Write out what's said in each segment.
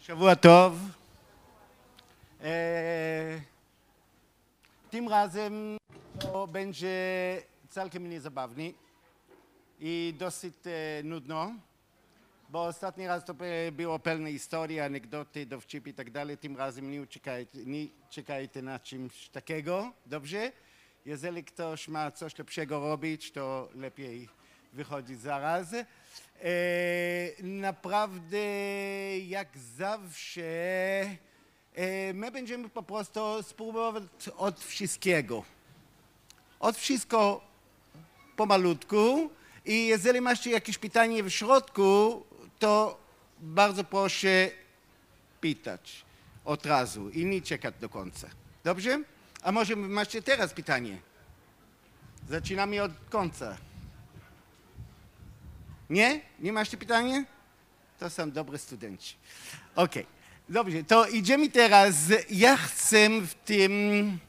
שבוע טוב. E, Tym razem to będzie całkiem niezabawny i dosyć e, nudno, bo ostatni raz to pe- było pełne historii, anegdoty, dowcipy i tak dalej. Tym razem nie czekajcie, nie czekajcie na czymś takiego, dobrze? Jeżeli ktoś ma coś lepszego robić, to lepiej wychodzić zaraz. E, naprawdę, jak zawsze, e, my będziemy po prostu spróbować od wszystkiego. Od wszystko pomalutku i jeżeli macie jakieś pytanie w środku, to bardzo proszę pytać od razu i nie czekać do końca. Dobrze? A może macie teraz pytanie? Zaczynamy od końca. Nie? Nie macie pytania? To są dobre studenci. Okej. Dobrze, to idziemy teraz. Ja chcę w tym...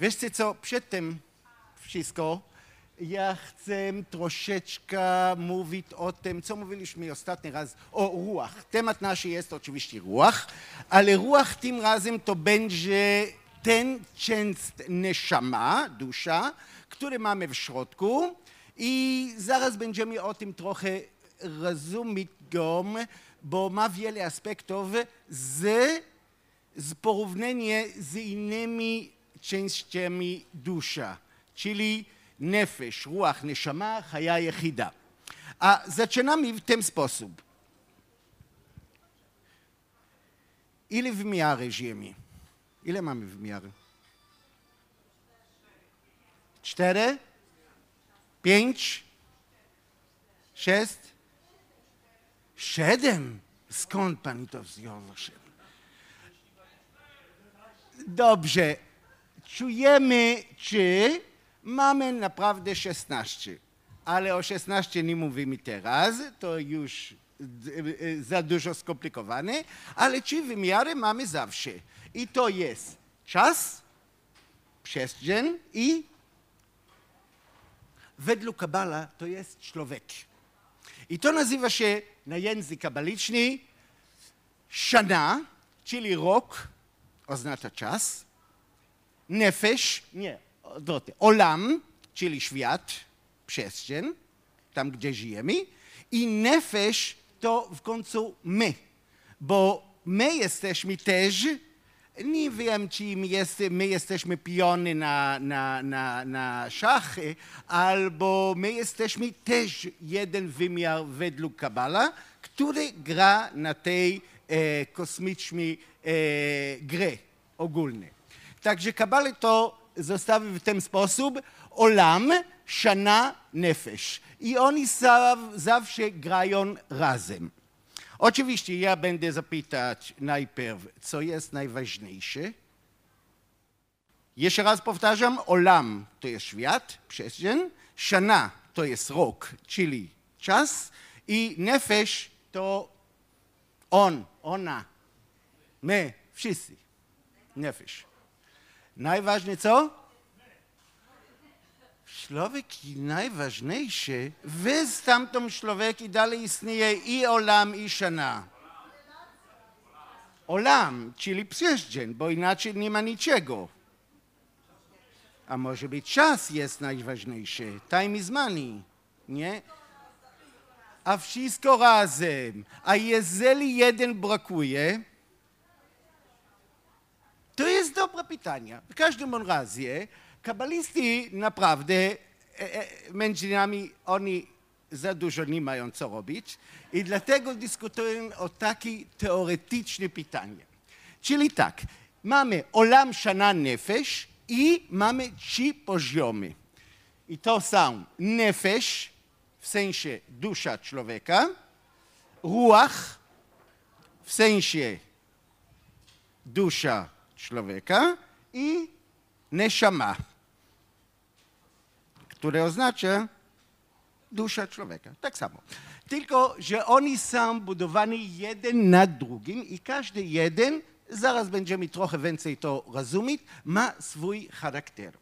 Wiecie co, przed tym wszystko ja chcę troszeczkę mówić o tym, co mówiliśmy ostatni raz, o ruach. Temat nasz jest oczywiście ruach, ale ruach tym razem to będzie ten część neshama, dusza, który mamy w środku i zaraz będziemy o tym trochę rozumieć go, bo ma wiele aspektów z, z porównanie z innymi częściami dusza, czyli nefesh, ruach, neshama, chaya jechida. A zaczynamy w ten sposób. Ile w miarę ziemi? Ile mamy w miarę? Cztery? Pięć? Sześć? Siedem? Skąd pani to wziął? Dobrze. Czujemy, czy mamy naprawdę 16. Ale o 16 nie mówimy teraz, to już d- y, za dużo skomplikowane, ale czy wymiary mamy zawsze. I to jest czas, przestrzeń i według Kabala to jest człowiek. I to nazywa się na język kabaliczny szana, czyli rok, oznacza czas, nefesh, nie, odwrotnie, olam, czyli świat, przestrzeń, tam gdzie żyjemy, i nefesh to w końcu my, bo my jesteśmy też, nie wiem, czy jest, my jesteśmy piony na, na, na, na szachy, albo my jesteśmy też jeden wymiar według Kabala, który gra na tej e, kosmicznej e, grze ogólnej. Także Kabale to zostawił w ten sposób olam, shana, nefesh. I oni zaw, zawsze grają razem. Oczywiście ja będę zapytać najpierw, co jest najważniejsze. Jeszcze raz powtarzam, olam to jest świat, przestrzeń, shana to jest rok, czyli czas i nefesh to on, ona, my, wszyscy. Nefesh. Najważniejsze co? Człowiek najważniejszy, wy tamtą człowiek i dalej istnieje i olam, i shana. Olam, czyli przestrzeń, bo inaczej nie ma niczego. A może być czas jest najważniejszy, time is money, nie? A wszystko razem. A jeżeli jeden brakuje, to jest dobre pytanie. W każdym razie, kabaliści naprawdę, e, e, między nami, oni za dużo nie mają co robić i dlatego dyskutują o takie teoretyczne pytanie. Czyli tak, mamy olam shana nefesh i mamy trzy poziomy. I to są nefesh, w sensie dusza człowieka, ruach, w sensie dusza człowieka i neshama, które oznacza dusza człowieka. Tak samo. Tylko, że oni są budowani jeden na drugim i każdy jeden, zaraz będziemy trochę więcej to rozumieć, ma swój charakter.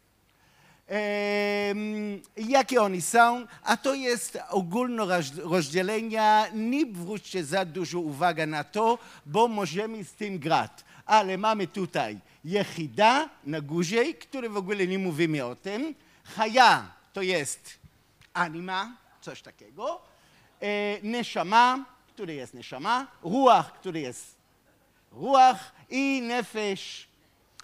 Em, Jakie oni są? A to jest ogólnorozdzielenia. Nie zwróćcie za dużo uwagi na to, bo możemy z tym grać. Ale mamy tutaj jechida na górze, który w ogóle nie mówimy o tym. Chaya to jest anima, coś takiego. E, neshama, który jest neshama. Ruach, który jest ruach. I nefesh,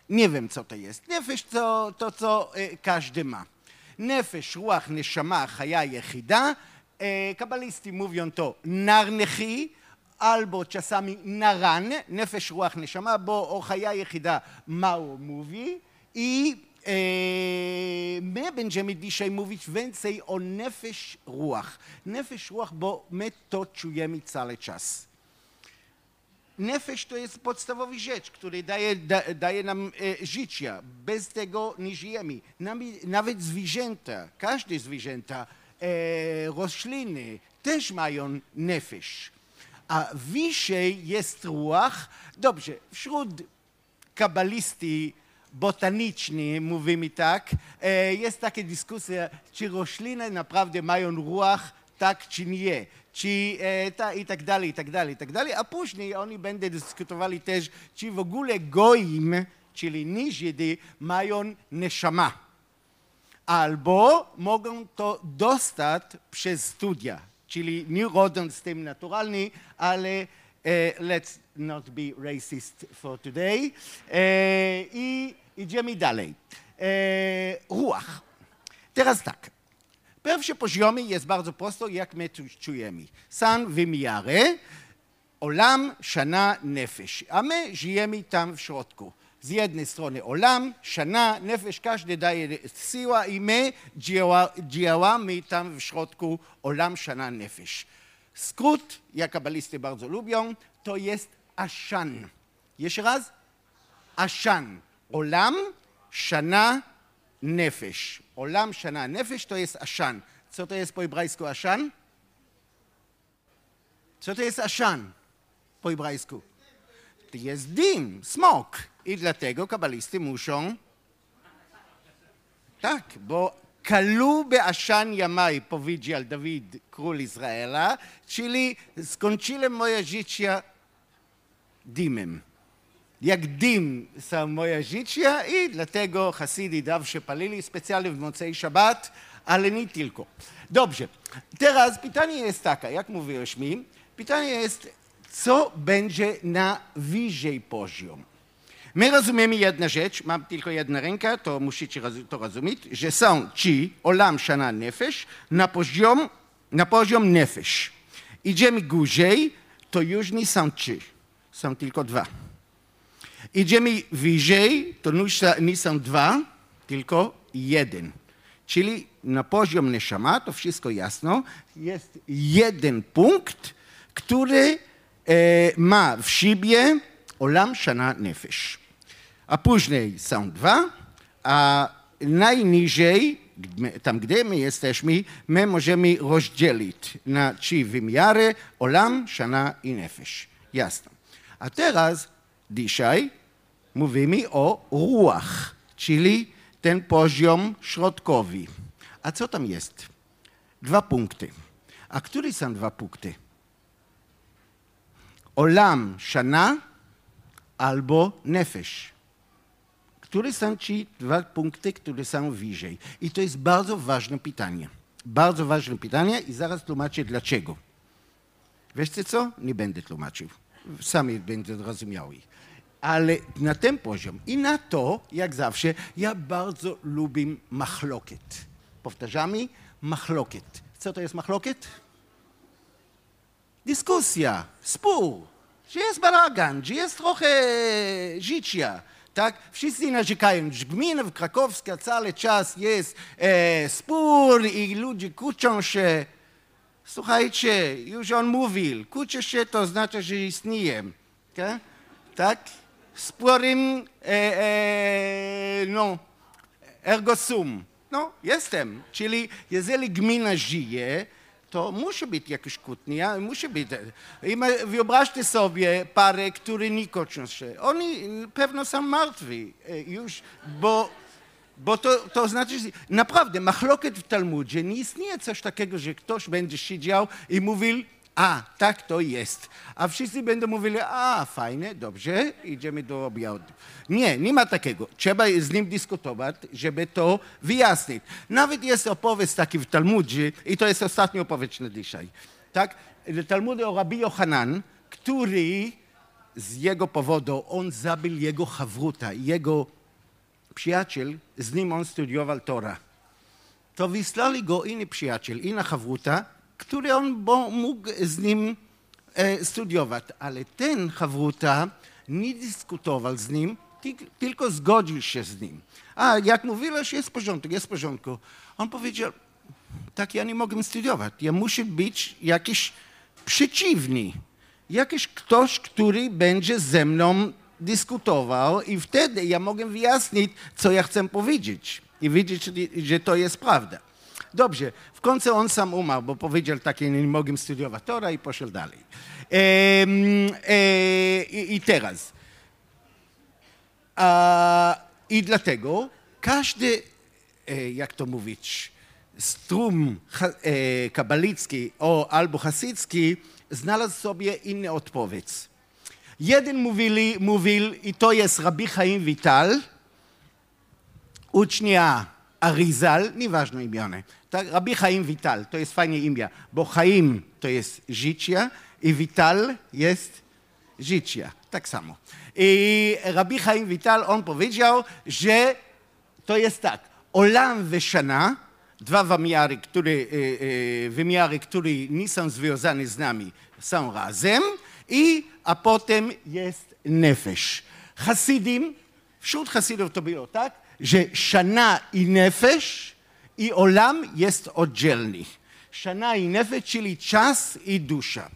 nie wiem co to jest. Nefesh to, to co e, każdy ma. Nefesh, ruach, neshama, chaya, jechida. E, kabaliści mówią to narnechi, albo czasami naran, nefesh, ruach, neshama, bo o chaya, jechida mało mówi. I my będziemy dzisiaj mówić więcej o nefesh, ruach. Nefesh, ruach, bo my to czujemy cały czas. Nefesh to jest podstawowa rzecz, która daje, da, daje nam e, życie. Bez tego nie żyjemy. Nawet zwierzęta, każde zwierzęta, e, rośliny też mają nefesh. A wyżej jest ruach. Dobrze, wśród kabalisty botaniczni, mówimy tak, e, jest taka dyskusja, czy rośliny naprawdę mają ruach, tak czy nie. Czy e, ta, i tak dalej, i tak dalej, i tak dalej. A później oni będą dyskutowali też, czy w ogóle goim, czyli niżydy, mają neshama. Albo mogą to dostać przez studia, czyli nie rodząc tym naturalnie, ale e, let's not be racist for today. I idziemy dalej. E, ruach. Teraz tak. Pierwszy poziomy jest bardzo prosto, jak my czujemy. San wymiary, olam, shana, nefesh. A my żyjemy tam w środku. Z jednej strony olam, shana, nefesh, każdy daje siła i my działa, działamy tam w środku olam, shana, nefesh. Skrót, jak kabalisty bardzo lubią, to jest ashan. Jeszcze raz? Ashan. Olam, shana, nefesh. Olam, shana, nefesh to jest ashan. Co to jest po hebrajsku ashan? Co to jest ashan po hebrajsku? To jest dim, smok. I dlatego kabalisty muszą... Tak, bo kalu be'ashan yamai powiedział Dawid, król Izraela, czyli skończyłem moje życie dymem. Jak dim są moje życie i dlatego Hasidy zawsze palili specjalnie w Mocej Szabat, ale nie tylko. Dobrze, teraz pytanie jest takie, jak mówiłeś mi, pytanie jest, co będzie na wyżej poziom? My rozumiemy jedną rzecz, mam tylko jedną rękę, to musicie to rozumieć, że są ci olam shana nefesh na poziom, na poziom nefesh. Idziemy górzej, to już nie są trzy, są tylko dwa. Idziemy wyżej, to nie są dwa, tylko jeden. Czyli na poziom neshama, to wszystko jasno, jest jeden punkt, który e, ma w siebie olam shana nefesh. A później są dwa, a najniżej, tam gdzie my jesteśmy, my możemy rozdzielić na trzy wymiary olam, shana i nefesh. Jasno. A teraz, dzisiaj, mówimy o ruach, czyli ten poziom środkowy. A co tam jest? Dwa punkty. A które są dwa punkty? Olam, shana albo nefesh. Które są ci dwa punkty, które są wyżej? I to jest bardzo ważne pytanie. Bardzo ważne pytanie i zaraz tłumaczę dlaczego. Wiecie co? Nie będę tłumaczył. Sami będę zrozumiały. Ale na ten poziom i na to, jak zawsze, ja bardzo lubię machloket. Powtarzamy? Machloket. Co to jest machloket? Dyskusja, spór, że jest bałagan, że jest trochę życia. Tak? Wszyscy narzekają, że gmina krakowska cały czas jest e, spór i ludzie kłócą się. Słuchajcie, już on mówił, kłócisz się to znaczy, że istnieje. Tak? tak? Sporym, e, e, no, ergo sum. No, jestem. Czyli jeżeli gmina żyje, to musi być jakieś kłótnia, musi być. Wyobraźcie sobie parę, które nie kłócą się. Oni pewno są martwi już, bo bo to, to znaczy, naprawdę machloket w Talmudzie nie istnieje coś takiego, że ktoś będzie siedział i mówił, a, tak to jest. A wszyscy będą mówili, a, fajne, dobrze, idziemy do obiadu. Nie, nie ma takiego. Trzeba z nim dyskutować, żeby to wyjaśnić. Nawet jest opowieść taki w Talmudzie, i to jest ostatnia opowieść na dzisiaj. Tak? Talmudy o Rabbi Yohanan, który z jego powodu, on zabił jego hawruta, jego przyjaciel, z nim on studiował Tora. To wysłali go inny przyjaciel, inna hawruta, który on mógł z nim e, studiować, ale ten hawruta nie dyskutował z nim, tylko zgodził się z nim. A jak mówiłeś, jest w porządku, jest w porządku. On powiedział, tak ja nie mogę studiować, ja muszę być jakiś przeciwny, jakiś ktoś, który będzie ze mną dyskutował i wtedy ja mogę wyjaśnić, co ja chcę powiedzieć i wiedzieć, że to jest prawda. Dobrze, w końcu on sam umarł, bo powiedział tak, nie mogę studiować Tora i poszedł dalej. E, e, i, I teraz. A, I dlatego każdy, e, jak to mówić, strum e, kabalicki o, albo hasycki znalazł sobie inny odpowiedź. Jeden mówili, mówił, i to jest Rabbi Chaim Vital, ucznia Arizal, nieważne imione. Tak, Rabbi Chaim Vital, to jest fajne imię, bo Chaim to jest życie i Vital jest życie. Tak samo. I Rabbi Chaim Vital, on powiedział, że to jest tak, olam wyszana, dwa wymiary, które, e, e, wymiary, które nie są związane z nami, są razem, i, a potem jest nefesh. Hasidim, wśród Hasidów to było tak, że szana i nefesh i olam jest oddzielny. Szana i nefesh, czyli czas i dusza.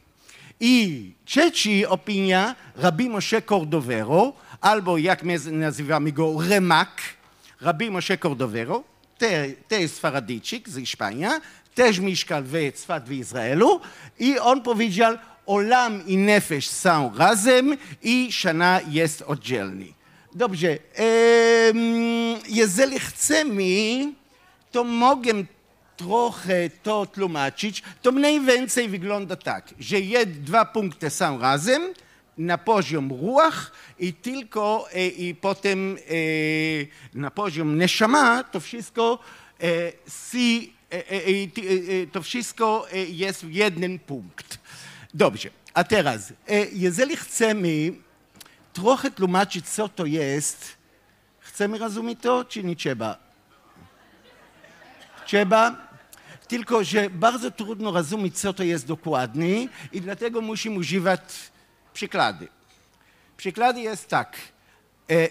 I trzeci opinia Rabbi Moshe Cordovero, albo jak my nazywamy go Remak, Rabbi Moshe Cordovero, też Sfaradyjczyk z Hiszpania, też mieszkał w Cwat w Izraelu i on powiedział, olam i nefesh są razem i szana jest oddzielny. Dobrze, jeżeli chcemy, to mogę trochę to tłumaczyć, to mniej więcej wygląda tak, że jed, dwa punkty są razem na poziom ruach i tylko e, i potem e, na poziom neshama to wszystko e, si, to wszystko jest w jeden punkt. Dobrze, a teraz, jeżeli chcemy trochę tłumaczyć, co to jest, chcemy rozumieć to, czy nie trzeba? Trzeba, tylko że bardzo trudno rozumieć, co to jest dokładnie i dlatego musimy używać przykłady. Przykłady jest tak.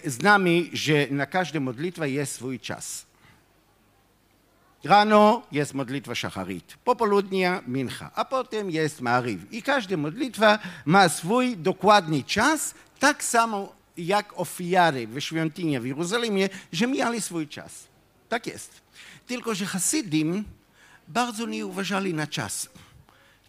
Znamy, że na każdą modlitwę jest swój czas. Rano jest modlitwa szacharit, popołudnia mincha, a potem jest mariv. I każda modlitwa ma swój dokładny czas, tak samo jak ofiary w świątyni w Jerozolimie, że mieli swój czas. Tak jest. Tylko, że Hasidim bardzo nie uważali na czas.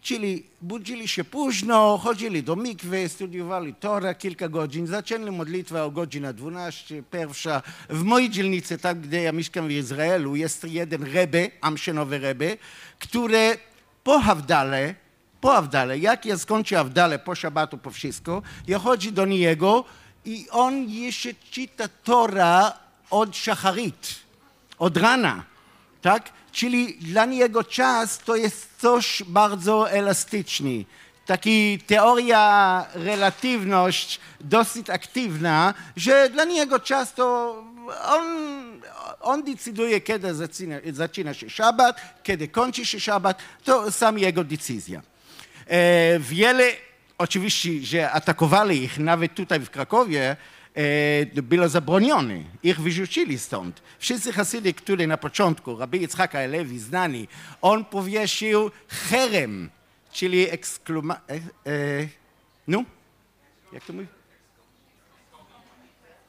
Czyli budzili się późno, chodzili do mikwy, studiowali Tora kilka godzin, zaczęli modlitwę o godzinę 12, pierwsza. W mojej dzielnicy, tam gdzie ja mieszkam w Izraelu, jest jeden rebe, amszenowy rebe, który po Hawdale, po Hawdale, jak ja skończę Hawdale, po szabatu, po wszystko, ja chodzi do niego i on jeszcze czyta Tora od szacharit, od rana, tak? Czyli dla niego czas to jest coś bardzo elastyczny. Taki teoria relatywność dosyć aktywna, że dla niego czas to on, on decyduje, kiedy zaczyna, zaczyna się szabat, kiedy kończy się szabat, to sam jego decyzja. E, wiele, oczywiście, że atakowali ich nawet tutaj w Krakowie, było zabronione. Ich wyrzucili stąd. Wszyscy Hasydy, którzy na początku, Rabbi Yitzhak Alewi, znani, on powiesił herem, czyli ekskluma... E, e, no? Jak to mówi?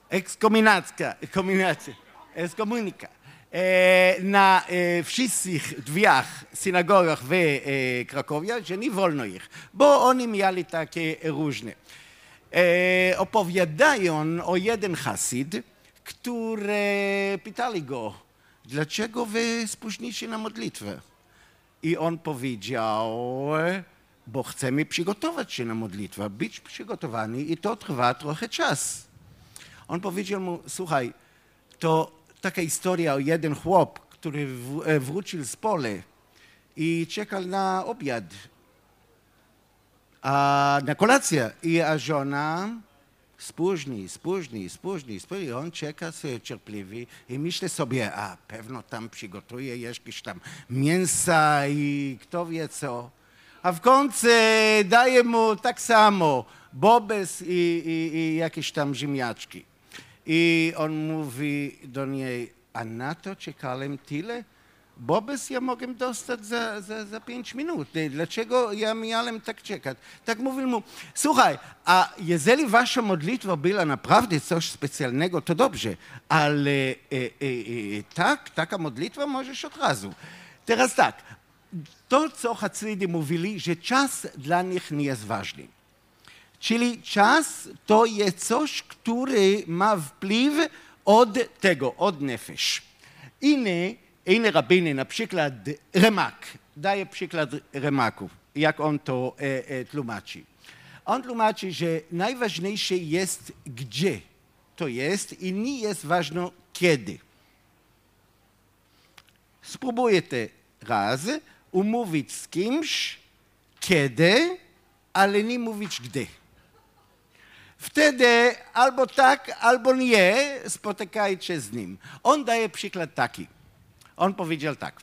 Ekskominacja. Ekskominacja. Ekskomunika. E, na e, wszystkich drzwiach synagogach w e, Krakowie, że nie wolno ich, bo oni mieli takie różne. E, opowiadają o jeden Hasid, które pytali go, dlaczego wy spóźnicie na modlitwę? I on powiedział, bo chcemy przygotować się na modlitwę, być przygotowani i to trwa trochę czas. On powiedział mu, słuchaj, to taka historia o jeden chłop, który w, wrócił z pole i czekał na obiad, a na kolację. I a żona spóźni, spóźni, spóźni, spóźni. On czeka sobie cierpliwy i myśli sobie, a pewno tam przygotuje jakieś tam mięsa i kto wie co. A w końcu daje mu tak samo bobes i, i, i jakieś tam ziemniaczki. I on mówi do niej, a na to czekałem tyle? Bobes ja mogę dostać za, za, za pięć minut. Dlaczego ja miałem tak czekać? Tak mówił mu, słuchaj, a jeżeli wasza modlitwa była naprawdę coś specjalnego, to dobrze, ale e, e, e, tak, taka modlitwa możesz od razu. Teraz tak, to co Hacydy mówili, że czas dla nich nie jest ważny. Czyli czas to jest coś, który ma wpływ od tego, od nefesh. Inny inny rabiny, na przykład Remak, daje przykład Remaków, jak on to e, e, tłumaczy. On tłumaczy, że najważniejsze jest gdzie to jest i nie jest ważne kiedy. Spróbuję raz umówić z kimś kiedy, ale nie mówić gdzie. Wtedy albo tak, albo nie spotykajcie z nim. On daje przykład taki. On powiedział tak.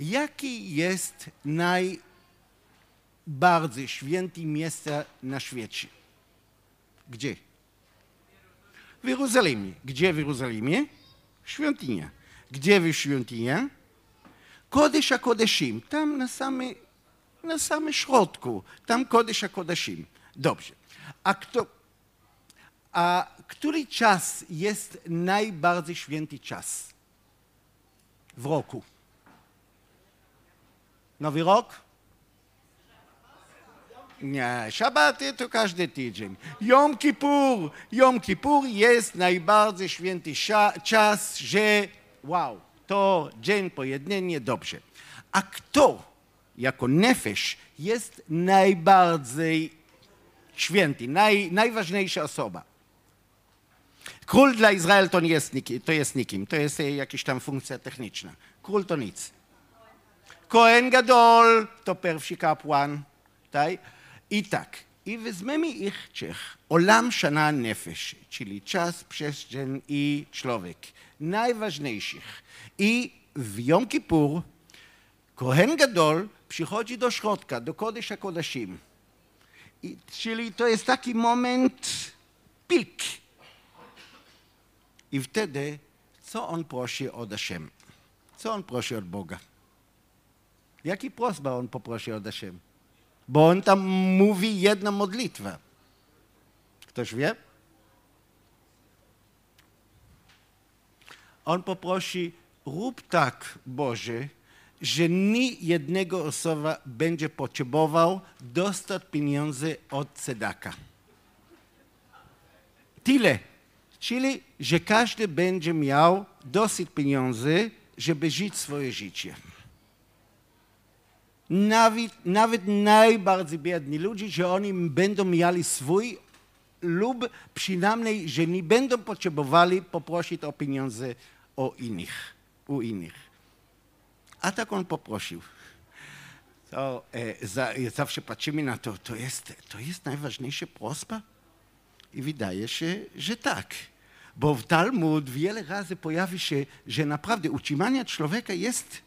Jaki jest najbardziej święte miejsce na świecie? Gdzie? W Jerozolimie. Gdzie w Jerozolimie? Świątynia. Gdzie w świątynia? Kodesh Kodeshim. Tam na samym, na samym środku. Tam Kodesh Kodeshim. Dobrze. A kto, a który czas jest najbardziej święty czas? W roku. Nowy rok? Nie, szabaty to każdy tydzień. Jom Kippur, Jom Kippur jest najbardziej święty czas, że wow, to dzień pojednanie, dobrze. A kto jako nefesh jest najbardziej święty, naj, najważniejsza osoba? Król dla Izraela to nie jest, to jest nikim, to jest jakaś tam funkcja techniczna. Król to nic. Kohen Gadol to pierwszy kapłan. Tak? I tak, i weźmiemy ich trzech. Olam Shana Nefesh, czyli czas, przestrzeń i człowiek. Najważniejszych. I w Jom Kippur Kohen Gadol przychodzi do środka, do Kodesza Kodashim. I, czyli to jest taki moment pik i wtedy, co on prosi od Hashem? Co on prosi od Boga? Jaki prośba on poprosi od Hashem? Bo on tam mówi jedną modlitwę. Ktoś wie? On poprosi, rób tak, Boże, że nie jednego osoba będzie potrzebował dostać pieniądze od Cedaka. Tyle. Czyli, że każdy będzie miał dosyć pieniędzy, żeby żyć swoje życie. Nawet, nawet najbardziej biedni ludzie, że oni będą mieli swój lub przynajmniej, że nie będą potrzebowali poprosić o pieniądze o innych, u innych. A tak on poprosił. To, e, za, zawsze patrzymy na to, to jest, to jest najważniejsza prośba? I wydaje się, że tak. Bo w Talmud wiele razy pojawi się, że naprawdę utrzymanie człowieka jest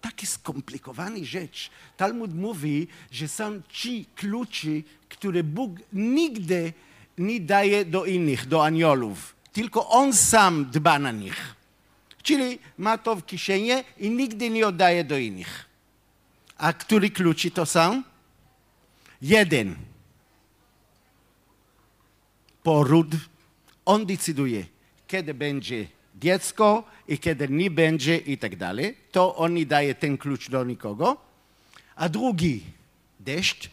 taki skomplikowany rzecz. Talmud mówi, że są ci klucze, które Bóg nigdy nie daje do innych, do aniołów. Tylko On sam dba na nich. Czyli ma to w kieszeni i nigdy nie oddaje do innych. A który kluczy to są? Jeden. Poród on decyduje, kiedy będzie dziecko i kiedy nie będzie i tak dalej. To on nie daje ten klucz do nikogo. A drugi, deszcz.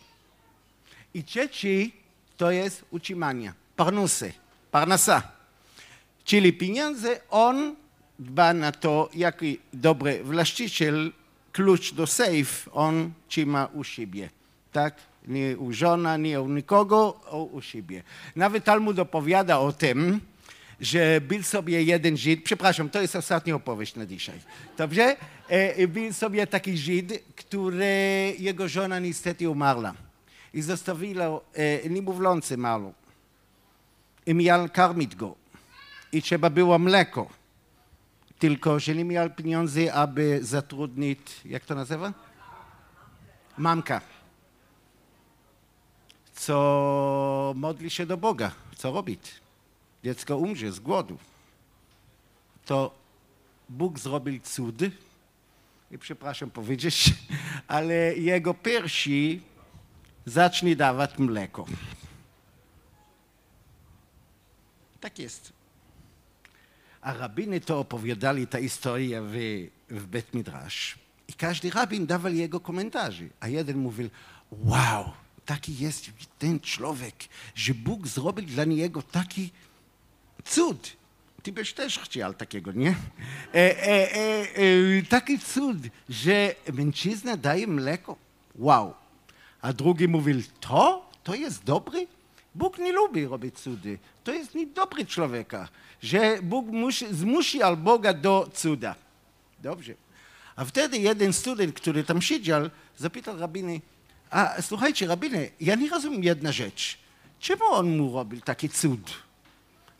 I trzeci to jest utrzymanie, parnusy, parnasa. czyli pieniądze, on dba na to, jaki dobry właściciel, klucz do safe, on trzyma u siebie. Tak? Nie u żona, nie u nikogo, a u siebie. Nawet Talmud opowiada o tym, że był sobie jeden Żyd, przepraszam, to jest ostatnia opowieść na dzisiaj, dobrze? E, był sobie taki Żyd, który jego żona niestety umarła i zostawiła e, niemowlący malu i miał karmić go i trzeba było mleko, tylko że nie miał pieniędzy, aby zatrudnić, jak to nazywa? Mamka. Co modli się do Boga, co robić? dziecko umrze z głodu, to Bóg zrobił cud i przepraszam powiedzieć, ale jego piersi zacznie dawać mleko. Tak jest. A rabiny to opowiadali tę historię w, w Bet Midrash i każdy rabin dawał jego komentarze, a jeden mówił, wow, taki jest ten człowiek, że Bóg zrobił dla niego taki cud. Ty byś też chciał takiego, nie? E, e, e, e, taki cud, że mężczyzna daje mleko. Wow. A drugi mówił, to? To jest dobry? Bóg nie lubi robić cudy. To jest niedobry człowieka, że Bóg musi, zmusił Boga do cuda. Dobrze. A wtedy jeden student, który tam siedział, zapytał rabiny, a słuchajcie, rabiny, ja nie rozumiem jedna rzecz. Czemu on mu robił taki cud?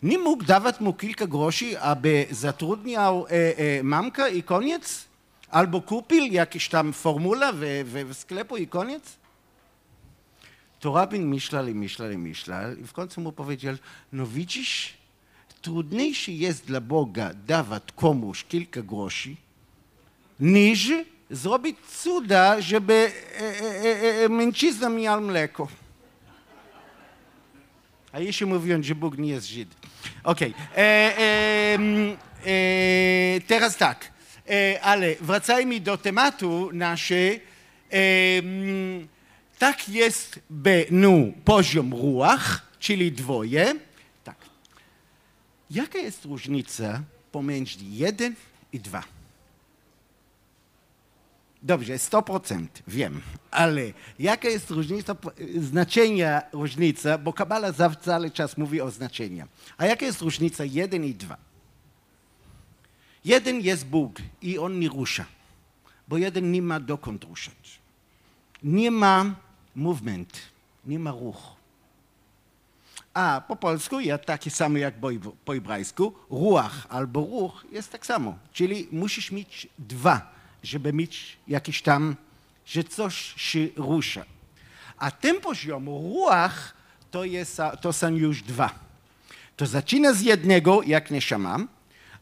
Nie mógł dawać mu kilka groszy, aby zatrudniał e, e, mamkę i koniec? Albo kupił jakieś tam formula w, w, w sklepu i koniec? To rabin myślał i myślał i myślał i w końcu mu powiedział, no widzisz, trudniejsze jest dla Boga dawać komuś kilka groszy, niż zrobić cuda, żeby e, e, e, mężczyzna miał mleko. A jeśli mówią, że Bóg nie jest Żyd. Okej. Okay. E, e, e, teraz tak. E, ale wracajmy do tematu naszej. tak jest benu poziom ruach, czyli dwoje. Tak. Jaka jest różnica pomiędzy jeden i dwa? Dobrze, 100%, wiem, ale jaka jest różnica, znaczenia różnica, bo Kabala cały czas mówi o znaczeniu. A jaka jest różnica jeden i dwa? Jeden jest Bóg i on nie rusza, bo jeden nie ma dokąd ruszać. Nie ma movement, nie ma ruch. A po polsku jest taki sam jak po hebrajsku, ruach albo ruch jest tak samo, czyli musisz mieć dwa żeby mieć jakiś tam, że coś się rusza. A ten poziom ruach to, jest, to są już dwa. To zaczyna z jednego, jak nie szamam,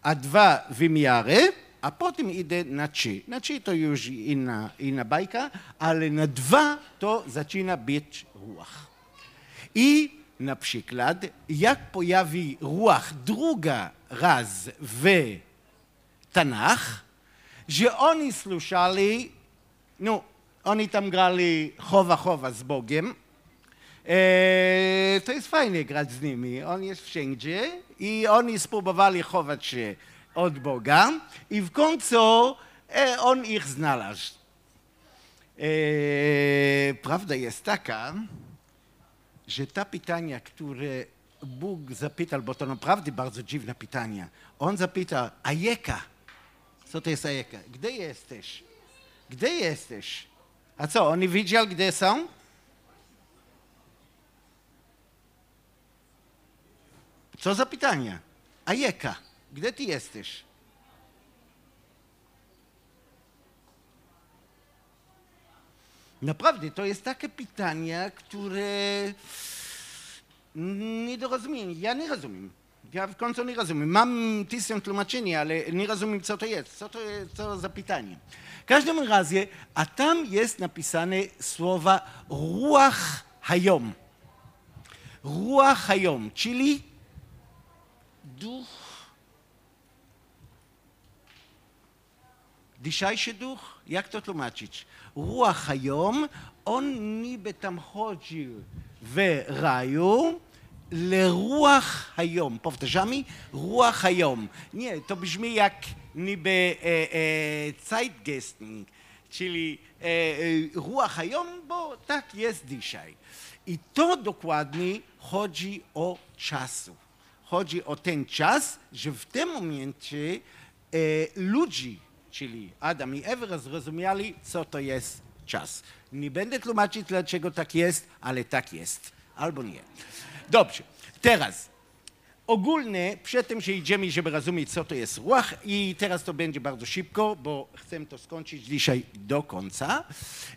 a dwa wymiary, a potem idę na trzy. Na trzy to już inna, inna bajka, ale na dwa to zaczyna być ruach. I na przykład, jak pojawi ruach druga raz w Tanach, że oni słyszeli, no, oni tam grali chowa chowa z Bogiem. E, to jest fajnie grać z nimi, on jest wszędzie i oni spróbowali chować się od Boga i w końcu e, on ich znalazł. E, prawda jest taka, że ta pytania, które Bóg zapytał, bo to naprawdę bardzo dziwne pytania, on zapytał, a jaka? Co to jest ajeka? Gdzie jesteś? Gdzie jesteś? A co, oni widział, gdzie są? Co za pytania? Ajeka, gdzie ty jesteś? Naprawdę, to jest takie pytania, które nie do rozumienia. Ja nie rozumiem. Ja w końcu nie rozumiem. Mam tysiąc tłumaczeń, ale nie rozumiem, co to jest. Co to jest co za pytanie? W każdym razie, a tam jest napisane słowa ruach hayom. Ruach hayom, czyli duch, dzisiejszy duch, jak to tłumaczyć? Ruach hayom, on niby tam chodził w raju, לרוח היום. Powtarzamy? רוח היום. Nie, to brzmi jak niby e, e, zeitgeisting, czyli e, e, ruach היום, bo tak jest dzisiaj. I to dokładnie chodzi o czasu. Chodzi o ten czas, że w tym momencie e, ludzi, czyli Adam i Ewa zrozumieli, co to jest czas. Nie będę tłumaczyć, dlaczego tak jest, ale tak jest. Albo nie. Dobrze. Teraz ogólnie, przed tym, że idziemy, żeby rozumieć, co to jest ruach i teraz to będzie bardzo szybko, bo chcę to skończyć dzisiaj do końca.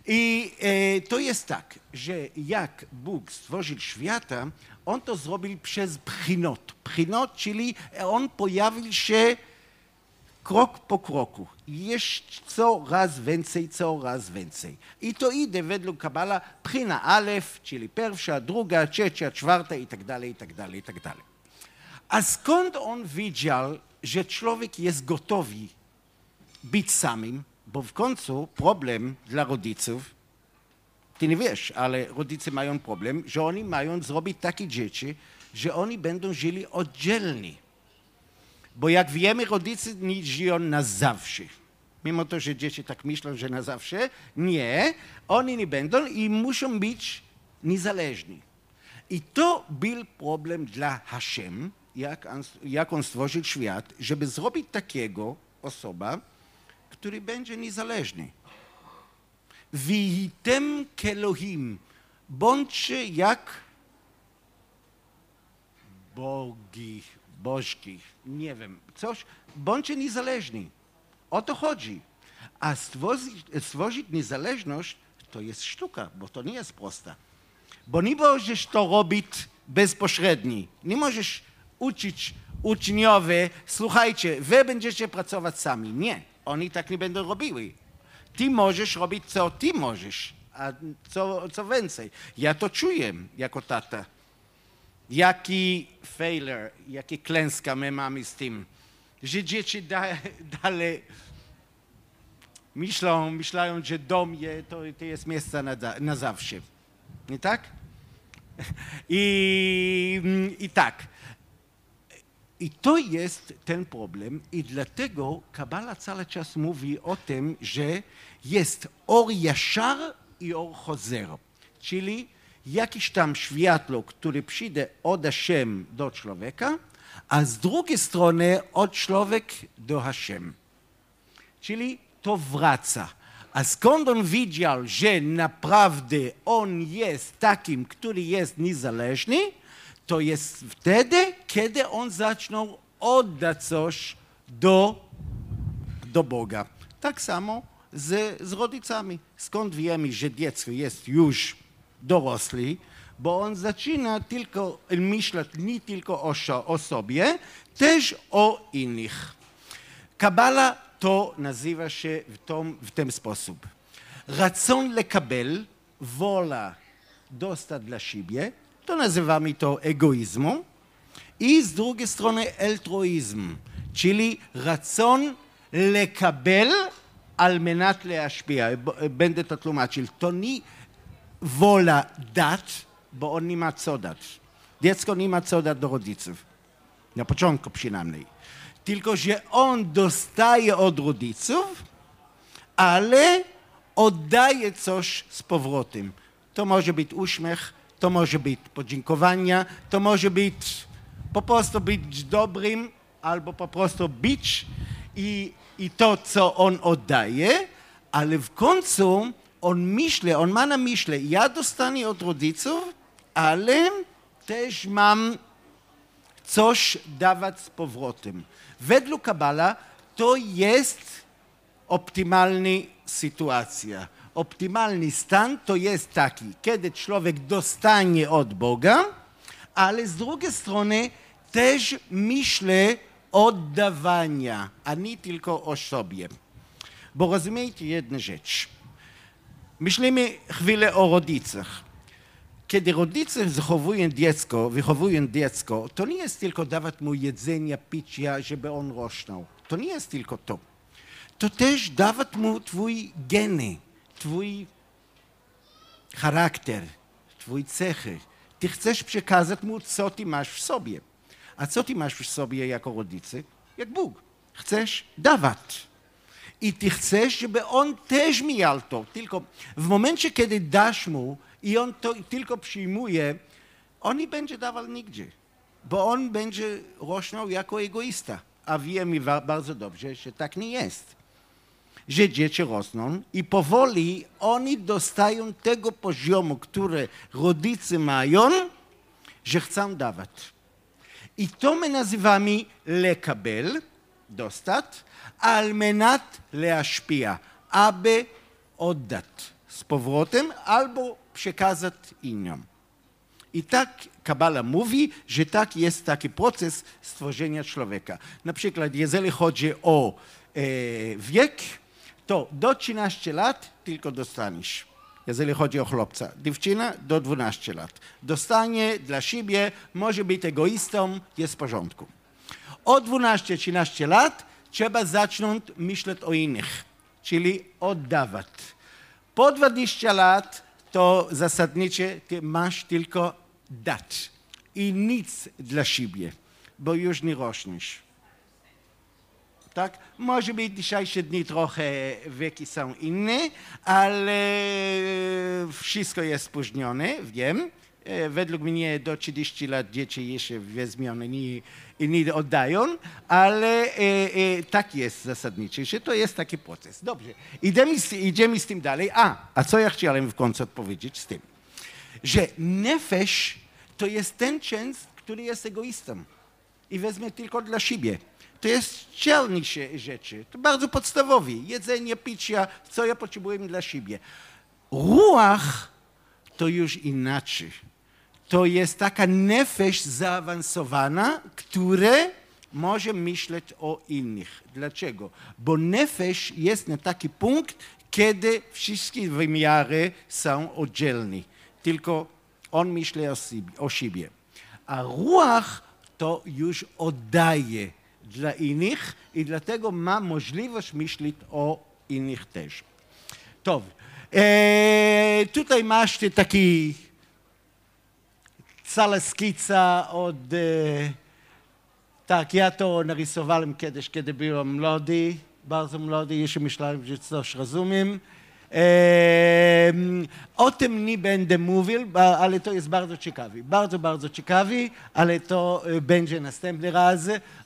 I e, to jest tak, że jak Bóg stworzył świata, On to zrobił przez pchinot. Pchinot, czyli On pojawił się krok po kroku. Jest coraz więcej, coraz więcej. I to idzie według Kabala pchina alef, czyli pierwsza, druga, trzecia, czwarta i tak dalej, i tak dalej, i tak dalej. A skąd on wiedział, że człowiek jest gotowy być samym? Bo w końcu problem dla rodziców, ty nie wiesz, ale rodzice mają problem, że oni mają zrobić takie dzieci, że oni będą żyli oddzielni. Bo jak wiemy, rodzice nie żyją na zawsze. Mimo to, że dzieci tak myślą, że na zawsze, nie, oni nie będą i muszą być niezależni. I to był problem dla Hashem, jak on, jak on stworzył świat, żeby zrobić takiego osoba, który będzie niezależny. Wihitem kelohim, bądźcie jak bogi, nie wiem, coś, bądźcie niezależni. O to chodzi. A stworzyć, stworzyć niezależność to jest sztuka, bo to nie jest prosta. Bo nie możesz to robić bezpośrednio. Nie możesz uczyć uczniowie, słuchajcie, wy będziecie pracować sami. Nie, oni tak nie będą robili. Ty możesz robić, co ty możesz, a co, co więcej. Ja to czuję jako tata. Jaki failure, jakie klęska my mamy z tym, że dzieci da, dalej myślą, myślają, że dom je, to, to jest miejsce na, na zawsze. Nie tak? I, I tak. I to jest ten problem i dlatego Kabala cały czas mówi o tym, że jest or yashar i or chozer, czyli jakiś tam światło, które przyjdzie od Hashem do człowieka, a z drugiej strony od człowiek do Hashem. Czyli to wraca. A skąd on widział, że naprawdę on jest takim, który jest niezależny, to jest wtedy, kiedy on zaczął oddać coś do, do Boga. Tak samo z, z rodzicami. Skąd wiemy, że dziecko jest już dorosły? Bo on zaczyna tylko myśleć nie tylko o, o sobie, też o innych. Kabala to nazywa się w, tom, w ten sposób. Racon לקבל, wola dostać dla siebie, to nazywamy to egoizmem. I z drugiej strony altruizm, czyli racon לקבל על מנת להשפיע. Będę to tłumaczył. Wola dać, bo on nie ma co dać. Dziecko nie ma co dać do rodziców. Na początku przynajmniej. Tylko, że on dostaje od rodziców, ale oddaje coś z powrotem. To może być uśmiech, to może być podziękowania, to może być po prostu być dobrym, albo po prostu być i, i to, co on oddaje, ale w końcu on myśli, on ma na myśli, ja dostanę od rodziców, ale też mam coś dawać z powrotem. Według Kabala to jest optymalna sytuacja. Optymalny stan to jest taki, kiedy człowiek dostanie od Boga, ale z drugiej strony też myśli oddawania, a nie tylko o sobie. Bo rozumiecie jedną rzecz. Myślimy chwilę o rodzicach. Kiedy rodzice zachowują dziecko, wychowują dziecko, to nie jest tylko dawać mu jedzenia, picia, żeby on rosnął. To nie jest tylko to. To też dawać mu twój geny, twój charakter, twój cechy, ty chcesz przekazać mu, co ty masz w sobie. A co ty masz w sobie jako rodzice? Jak Bóg. Chcesz dawać i ty chcesz, żeby on też mijał to. Tylko w momencie, kiedy dasz mu i on to tylko przyjmuje, on nie będzie dawał nigdzie, bo on będzie rosnął jako egoista. A wiemy bardzo dobrze, że tak nie jest. Że dzieci rosną i powoli oni dostają tego poziomu, który rodzice mają, że chcą dawać. I to my nazywamy lekabel, dostat, almenat menat leaszpia, aby oddać z powrotem albo przekazać innym. I tak Kabala mówi, że tak jest taki proces stworzenia człowieka. Na przykład, jeżeli chodzi o e, wiek, to do 13 lat tylko dostaniesz. Jeżeli chodzi o chłopca. Dziewczyna do 12 lat. Dostanie dla siebie, może być egoistą, jest w porządku. Od 12-13 lat trzeba zacząć myśleć o innych, czyli oddawać. Po 20 lat to zasadnicze ty masz tylko dać i nic dla siebie, bo już nie rośniesz. Tak? Może być dzisiejsze dni trochę wieki są inne, ale wszystko jest spóźnione, wiem. E, według mnie do 30 lat dzieci jeszcze weźmione nie, nie oddają, ale e, e, tak jest zasadnicze, że to jest taki proces. Dobrze, idziemy, idziemy z tym dalej. A, a co ja chciałem w końcu odpowiedzieć z tym? Że nefesh to jest ten częst, który jest egoistą i wezmie tylko dla siebie. To jest cielniejsze rzeczy, to bardzo podstawowe. Jedzenie, picia, co ja potrzebuję dla siebie. Ruach to już inaczej. To jest taka nefesh zaawansowana, które może myśleć o innych. Dlaczego? Bo nefesh jest na taki punkt, kiedy wszystkie wymiary są oddzielne. Tylko on myśli o, siebie. A ruach to już oddaje dla innych i dlatego ma możliwość myśleć o innych też. To. E, tutaj masz taki cała skica od... E, tak, ja to narysowałem kiedyś, kiedy byłem młody, bardzo młody, jeszcze myślałem, że coś rozumiem. O tym nie będę mówił, ale to jest bardzo ciekawe. Bardzo, bardzo ciekawe, ale to e, będzie następny raz.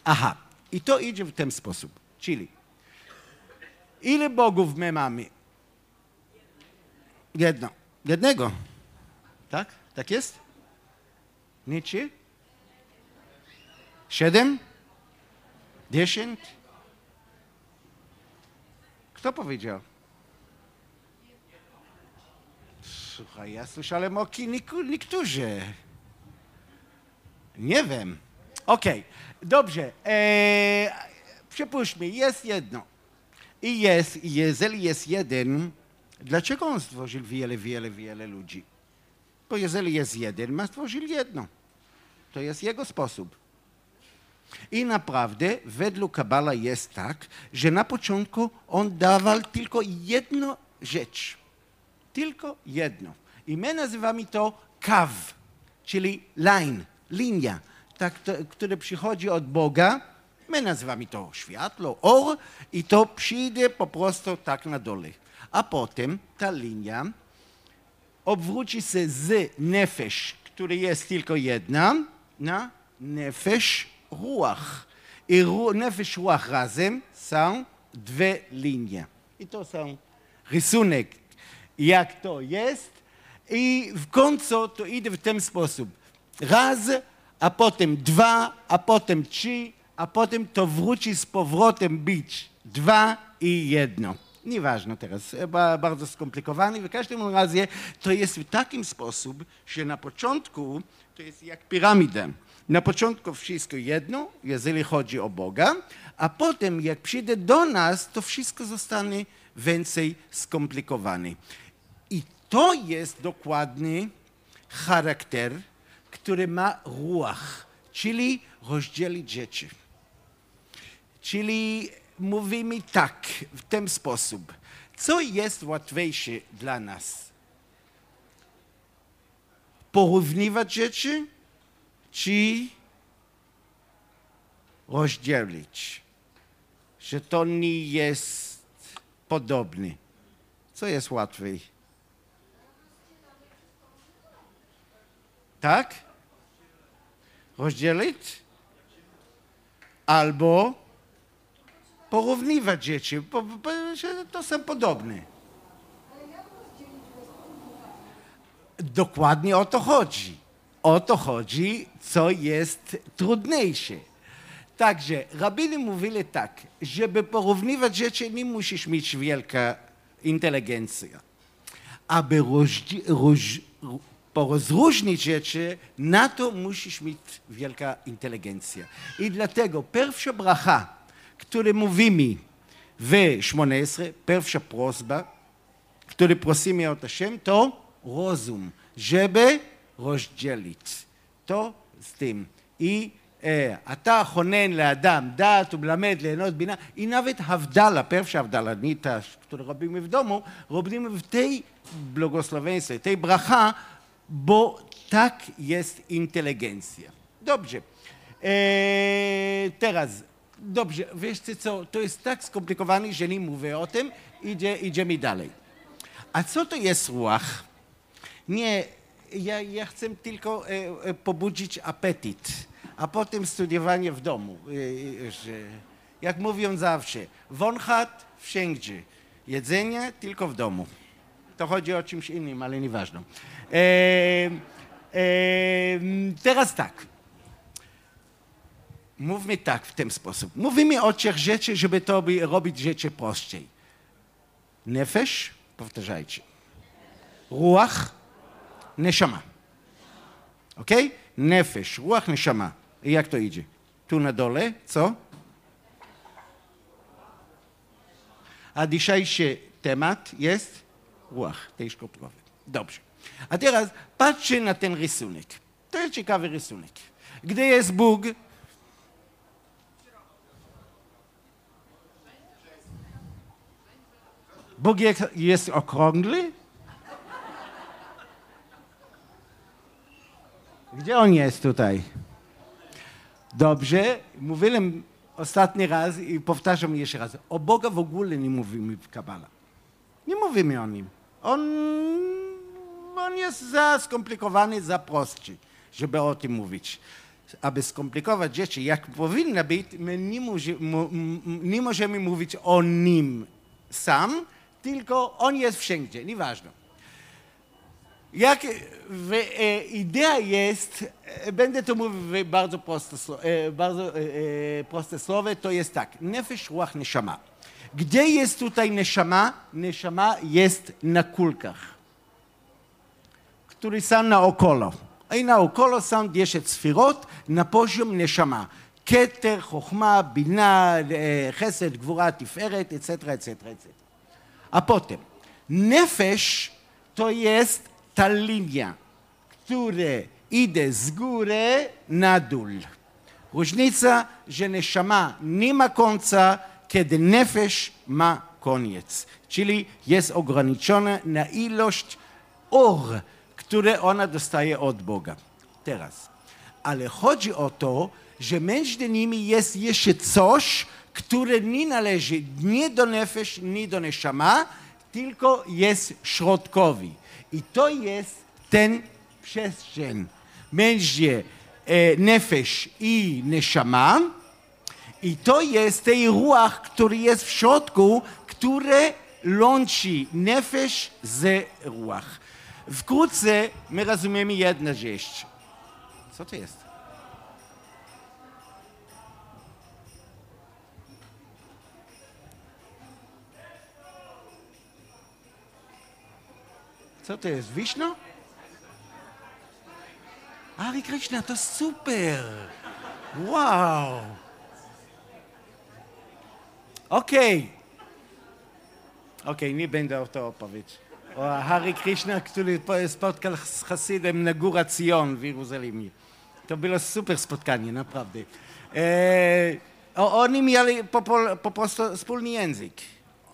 Aha, i to idzie w ten sposób. Czyli ile bogów my mamy? Jedno. Jednego. Tak? Tak jest? Nietzsche? Siedem? Dziesięć? Kto powiedział? Słuchaj, ja słyszałem o niektórzy. Nie wiem. Okej, okay. dobrze. Eee, przypuśćmy, jest jedno. I jest, jeżeli jest jeden, dlaczego on stworzył wiele, wiele, wiele ludzi? Bo jeżeli jest jeden, ma stworzył jedno. To jest jego sposób. I naprawdę według Kabala jest tak, że na początku on dawał tylko jedną rzecz. Tylko jedno. I my nazywamy to kaw, czyli line, linia, tak, to, które przychodzi od Boga. My nazywamy to światło, or i to przyjdzie po prostu tak na dole. A potem ta linia obróci się z nefesh, który jest tylko jedna, na nefesh ruach. I ru, nefesh ruach razem są dwie linie. I to są rysunek jak to jest i w końcu to idzie w ten sposób. Raz, a potem dwa, a potem trzy, a potem to wróci z powrotem być dwa i jedno. Nieważne teraz, bardzo skomplikowane. W każdym razie to jest w takim sposób, że na początku to jest jak piramida. Na początku wszystko jedno, jeżeli chodzi o Boga, a potem jak przyjdzie do nas, to wszystko zostanie więcej skomplikowane. To jest dokładny charakter, który ma ruach, czyli rozdzielić rzeczy. Czyli mówimy tak, w ten sposób. Co jest łatwiejsze dla nas? porównywać rzeczy, czy rozdzielić, że to nie jest podobny. Co jest łatwiej? Tak? Rozdzielić? Albo porównywać rzeczy, bo, bo, to są podobne. Dokładnie o to chodzi. O to chodzi, co jest trudniejsze. Także rabiny mówili tak, żeby porównywać rzeczy, nie musisz mieć wielka inteligencja. Aby porozróżnić rzeczy, na to musisz mieć wielka inteligencja. I dlatego pierwsza bracha, której mówimy w 18, pierwsza prośba, który prosimy od Hashem, to rozum, żeby rozdzielić. To z tym. I e, אתה חונן לאדם דעת ומלמד ליהנות בינה, i nawet Havdala, pierwsza Havdala, nie ta, którą robimy w domu, robimy w tej błogosławieństwie, tej bracha, bo tak jest inteligencja. Dobrze. E, teraz, dobrze, wiesz co, to jest tak skomplikowane, że nie mówię o tym, idzie, idziemy dalej. A co to jest ruach? Nie, ja, ja chcę tylko e, e, pobudzić apetyt, a potem studiowanie w domu. E, że, jak mówią zawsze, wąchat wszędzie, jedzenie tylko w domu. To chodzi o czymś innym, ale nieważne. E, e, teraz tak. Mówmy tak w ten sposób. Mówimy o trzech rzeczy, żeby to robić rzeczy prościej. Nefesh, powtarzajcie. Ruach, neshama. Ok? Nefesh, ruach, neshama. I jak to idzie? Tu na dole, co? A dzisiejszy temat jest ruach, tej szkopkowy. Dobrze. A teraz patrzcie na ten rysunek. To jest ciekawy rysunek. Gdy jest Bóg, Bóg jest, okrągły? Gdzie on jest tutaj? Dobrze, mówiłem ostatni raz i powtarzam jeszcze raz. O Boga w ogóle nie mówimy w Kabala. Nie mówimy o nim. On, on jest za skomplikowany, za prosty, żeby o tym mówić. Aby skomplikować rzeczy, jak powinna być, my nie, może, nie możemy mówić o nim sam, tylko on jest wszędzie, nieważne. Jak w, e, idea jest, e, będę to mówił w bardzo proste, e, bardzo e, proste słowo, to jest tak, nefesh, ruach, neshama. Gdzie jest tutaj neshama? Neshama jest na kulkach, które są naokolo. I naokolo są 10 sfirot na poziom neshama. כתר, חוכמה, בינה, חסד, גבורה, תפארת, etc., etc., etc. A potem, nefesh to jest ta linia, która idzie z góry na dół. Różnica, że neshama nie ma końca, kiedy nefesh ma koniec. Czyli jest ograniczona na ilość or, które ona dostaje od Boga. Teraz. Ale chodzi o to, że między nimi jest jeszcze coś, które nie należy nie do nefesh, nie do neshama, tylko jest środkowy. I to jest ten przestrzeń między e, nefesh i neshama. I to jest ten ruach, który jest w środku, który łączy nefesh z ruach. Wkrótce my rozumiemy jedną rzecz. Co to jest? Co to jest? Wiśno? Ari Krishna, to super! Wow! Okej. Okay. Okej, okay, nie będę o to opowiedzieć. O Hari Krishna, który spotkał z Hasidem na Góra Zion w Jerozolimie. To było super spotkanie, naprawdę. E, oni mieli po, po prostu wspólny język.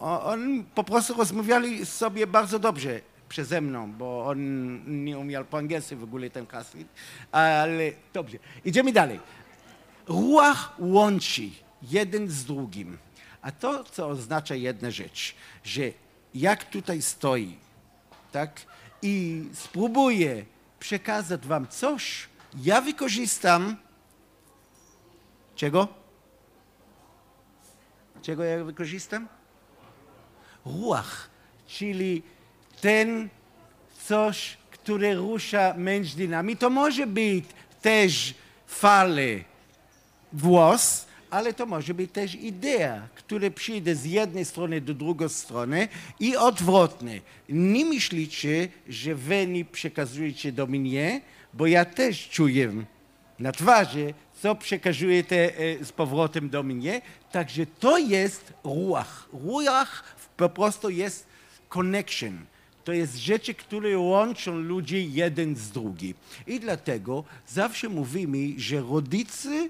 Oni po prostu rozmawiali sobie bardzo dobrze przeze mną, bo on nie umiał po angielsku w ogóle ten Hasid, ale dobrze. Idziemy dalej. Ruach łączy jeden z drugim. A to, co oznacza jedna rzecz, że jak tutaj stoi, tak, i spróbuję przekazać wam coś, ja wykorzystam czego? Czego ja wykorzystam? Ruach, czyli ten coś, które rusza między nami. To może być też fale, głos, ale to może być też idea, która przyjdzie z jednej strony do drugiej strony i odwrotnie. Nie myślicie, że wy nie przekazujecie do mnie, bo ja też czuję na twarzy, co przekazujecie e, z powrotem do mnie. Także to jest ruach. Ruach po prostu jest connection. To jest rzeczy, które łączą ludzi jeden z drugim. I dlatego zawsze mówimy, że rodzice,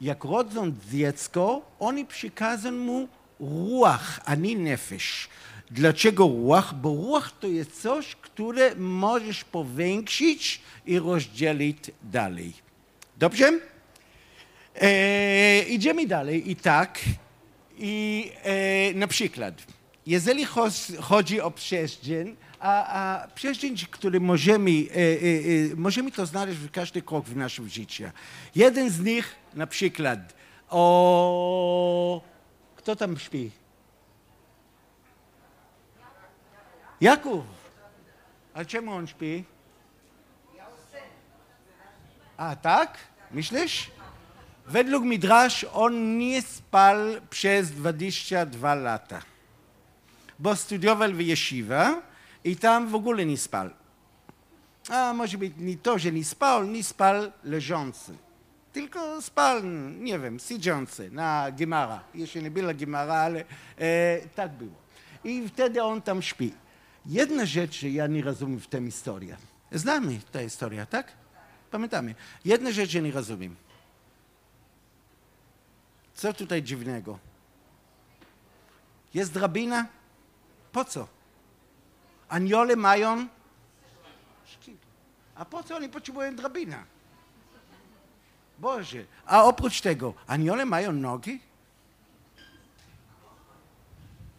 jak rodzą dziecko, oni przekazują mu ruach, a nie nefesh. Dlaczego ruach? Bo ruach to jest coś, które możesz powiększyć i rozdzielić dalej. Dobrze? E, idziemy dalej i tak. I e, na przykład, jeżeli chodzi o przestrzeń, a, a przestrzeń, który możemy, e, e, e, możemy to znaleźć w każdy krok w naszym życiu. Jeden z nich, na przykład, o... Kto tam śpi? Jakub. A czemu on śpi? A tak? Myślisz? Według Midrash on nie spał przez 22 lata, bo studiował w Yeshiva i tam w ogóle nie spał. A może być nie to, że nie spał, nie spał leżący. Tylko spał, nie wiem, siedzący na Gemara. Jeszcze nie była Gemara, ale e, tak było. I wtedy on tam śpi. Jedna rzecz, ja nie rozumiem w tej historii. Znamy tę historię, tak? Pamiętamy. Jedna rzecz, ja nie rozumiem. Co tutaj dziwnego? Jest drabina? Po co? Aniole mają A po co oni potrzebują drabina? Boże. A oprócz tego, aniole mają nogi?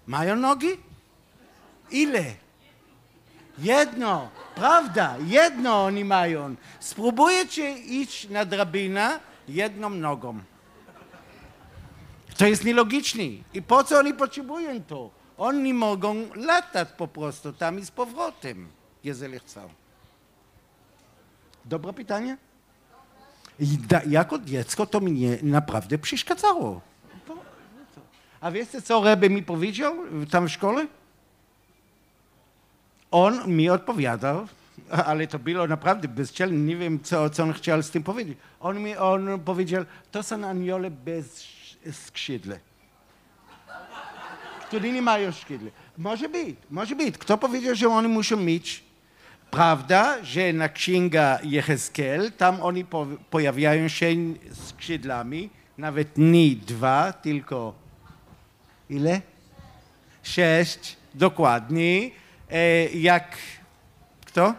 Mają nogi? Ile? Jedno, prawda, jedno oni mają. Spróbujecie iść na drabinę jedną nogą. To jest nielogiczne. I po co oni potrzebują to? Oni mogą latać po prostu tam i z powrotem, jeżeli chcą. Dobre pytanie? I da, jako dziecko to mnie naprawdę przeszkadzało. A wiecie, co Rebe mi powiedział tam w szkole? On mi odpowiadał, ale to było naprawdę bezczelne, nie wiem, co, co on chciał z tym powiedzieć. On mi on powiedział, to są aniole bez skrzydle. Które nie mają skrzydle. Może być, może być. Kto powiedział, że oni muszą mieć? Prawda, że na księga Jehezkel, tam oni po, pojawiają się skrzydlami, nawet nie dwa, tylko ile? Sześć, dokładnie. E, jak kto?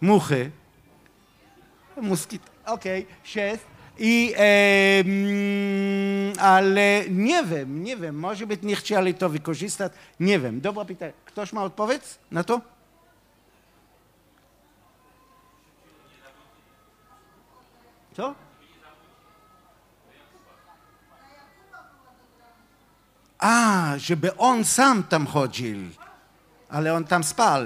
Muchy. Moskit. Okej, okay. sześć. I, e, ale nie wiem, nie wiem, może być nie chcieli to wykorzystać, nie wiem. Dobra pytanie. Ktoś ma odpowiedź na to? Co? A, żeby on sam tam chodził, ale on tam spał.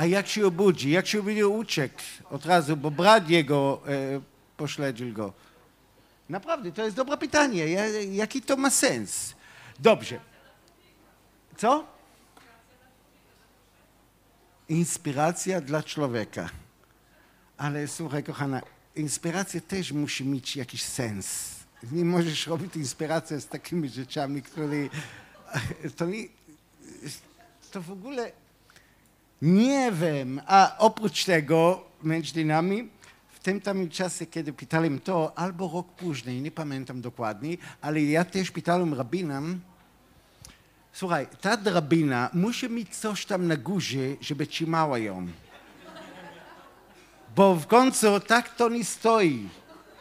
A jak się obudzi? Jak się obudzi, uciekł od razu, bo brat jego e, pośledził go. Naprawdę, to jest dobre pytanie. Jaki to ma sens? Dobrze. Co? Inspiracja dla człowieka. Ale słuchaj, kochana, inspiracja też musi mieć jakiś sens. Nie możesz robić inspirację z takimi rzeczami, które to, nie, to w ogóle nie wiem, a oprócz tego między nami w tym samym czasie, kiedy pytałem to, albo rok później, nie pamiętam dokładnie, ale ja też pytałem rabinam, Słuchaj, ta drabina musi mieć coś tam na górze, żeby trzymała ją. Bo w końcu tak to nie stoi.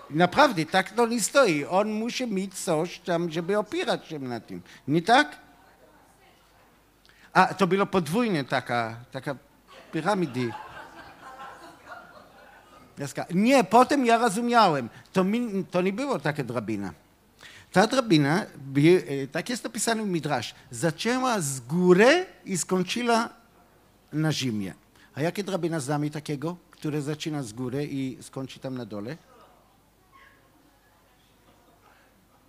Naprawdę, tak to nie stoi. On musi mieć coś tam, żeby opierać się na tym. Nie tak? A, to było podwójnie taka, taka piramidy. Nie, potem ja rozumiałem. To, mi, to nie było taka drabina. Ta drabina, e, tak jest napisane w Midrash, zaczęła z góry i skończyła na zimie. A jakie drabina znamy takiego, które zaczyna z góry i skończy tam na dole?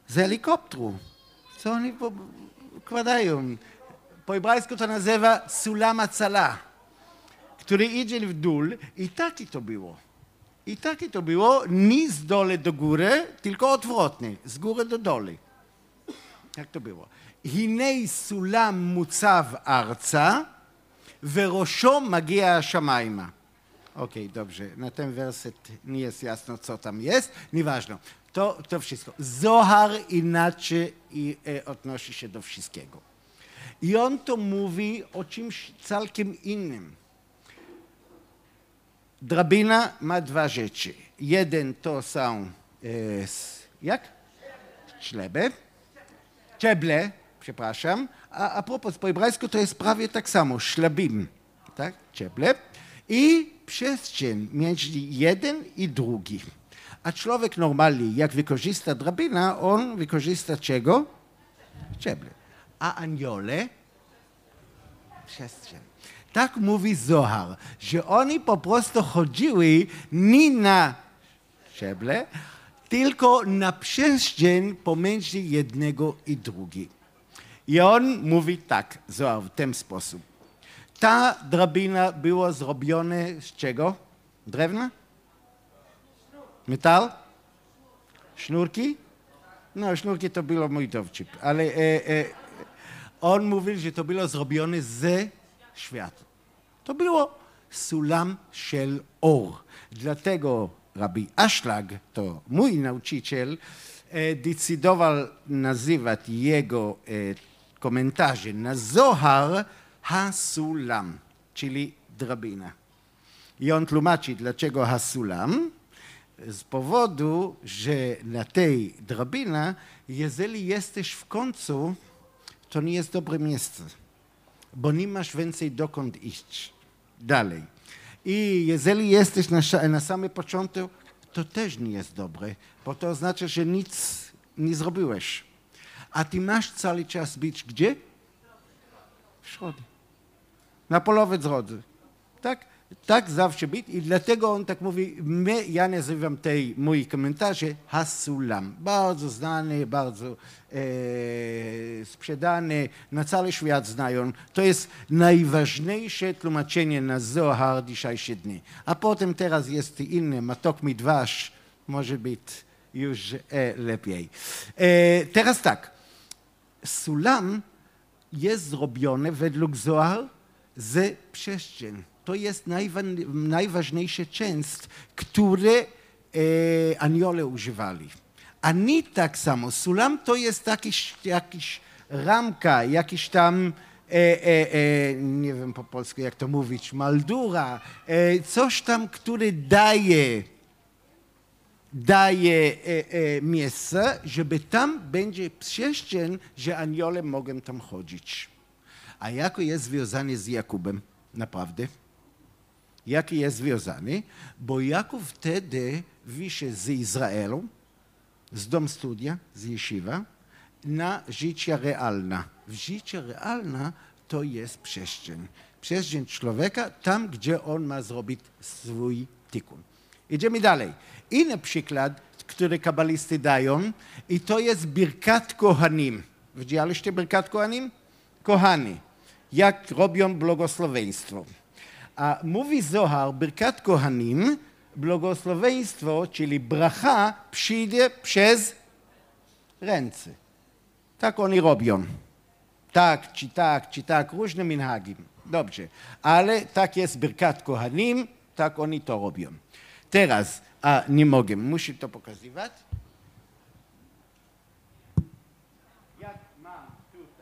Z helikopteru. Co oni układają? Po hebrajsku to nazywa sulam cala, który idzie w dół i taki to było. I takie to było, nie z dole do góry, tylko odwrotnie, z góry do doły. Jak to było? הנה סולם מוצב ארצה וראשו מגיע השמיימה. Okej, okay, dobrze. Na ten werset nie jest jasno, co tam jest. Nieważne. To, to wszystko. Zohar inaczej i, e, odnosi się do wszystkiego. I on to mówi o czymś całkiem innym. Drabina ma dwa rzeczy. Jeden to są, e, jak? Śleby. Czeble, przepraszam. A, a propos, po hebrajsku to jest prawie tak samo, szlabim, tak? Czeble. I przestrzeń między jeden i drugi. A człowiek normalnie, jak wykorzysta drabina, on wykorzysta czego? Czeble. A anioły? Przestrzeń. Tak mówi Zohar, że oni po prostu chodziły nie na szczeble, tylko na przestrzeń pomiędzy jednego i drugiego. I on mówi tak, Zohar, w ten sposób. Ta drabina była zrobiona z czego? Drewna? Metal? Sznurki? No, sznurki to było mój dowcip, ale e, e, on mówił, że to było zrobione ze świat. To było sulam shel or. Dlatego Rabbi Ashlag, to mój nauczyciel, e, decydował nazywać jego e, komentarze na Zohar Hasulam, czyli drabina. I on tłumaczy, dlaczego Hasulam. Z powodu, że na tej drabina, jeżeli jesteś w końcu, to nie jest dobre miejsce bo nie masz więcej dokąd iść dalej. I jeżeli jesteś na, na samym początku, to też nie jest dobre, bo to oznacza, że nic nie zrobiłeś. A ty masz cały czas być gdzie? W środku. Na połowie drodze. Tak? Tak zawsze być i dlatego on tak mówi, my, ja nazywam tej mój komentarze Hasulam. Bardzo znany, bardzo e, sprzedany, na cały świat znają. To jest najważniejsze tłumaczenie na Zohar dzisiejsze dni. A potem teraz jest inny, Matok Midwasz, może być już e, lepiej. E, teraz tak, Sulam jest zrobiony według Zohar z przestrzeni to jest najważniejszy część, które e, aniole używali. A nie tak samo. Sulam to jest jakiś, jakiś ramka, jakiś tam, e, e, e, nie wiem po polsku jak to mówić, maldura, e, coś tam, który daje, daje e, miejsce, żeby tam będzie przestrzeń, że aniole mogą tam chodzić. A jako jest związany z Jakubem? Naprawdę? Jaki jest związany, bo Jakub wtedy wyszedł z Izraelu, z dom studia, z Yeshiva, na życie realne. W życie realne to jest przestrzeń. Przestrzeń człowieka tam, gdzie on ma zrobić swój tykun. Idziemy dalej. Inny przykład, który kabalisty dają, i to jest Birkat Kohanim. Widzieliście Birkat Kohanim? Kohani. Jak robią błogosławieństwo. A mówi Zohar, Birkat Kohanim, błogosławieństwo, czyli bracha, przyjdzie przez ręce. Tak oni robią. Tak, czy tak, czy tak, różne minhagim. Dobrze. Ale tak jest Birkat Kohanim, tak oni to robią. Teraz, a nie mogę, muszę to pokazywać. Jak mam tutaj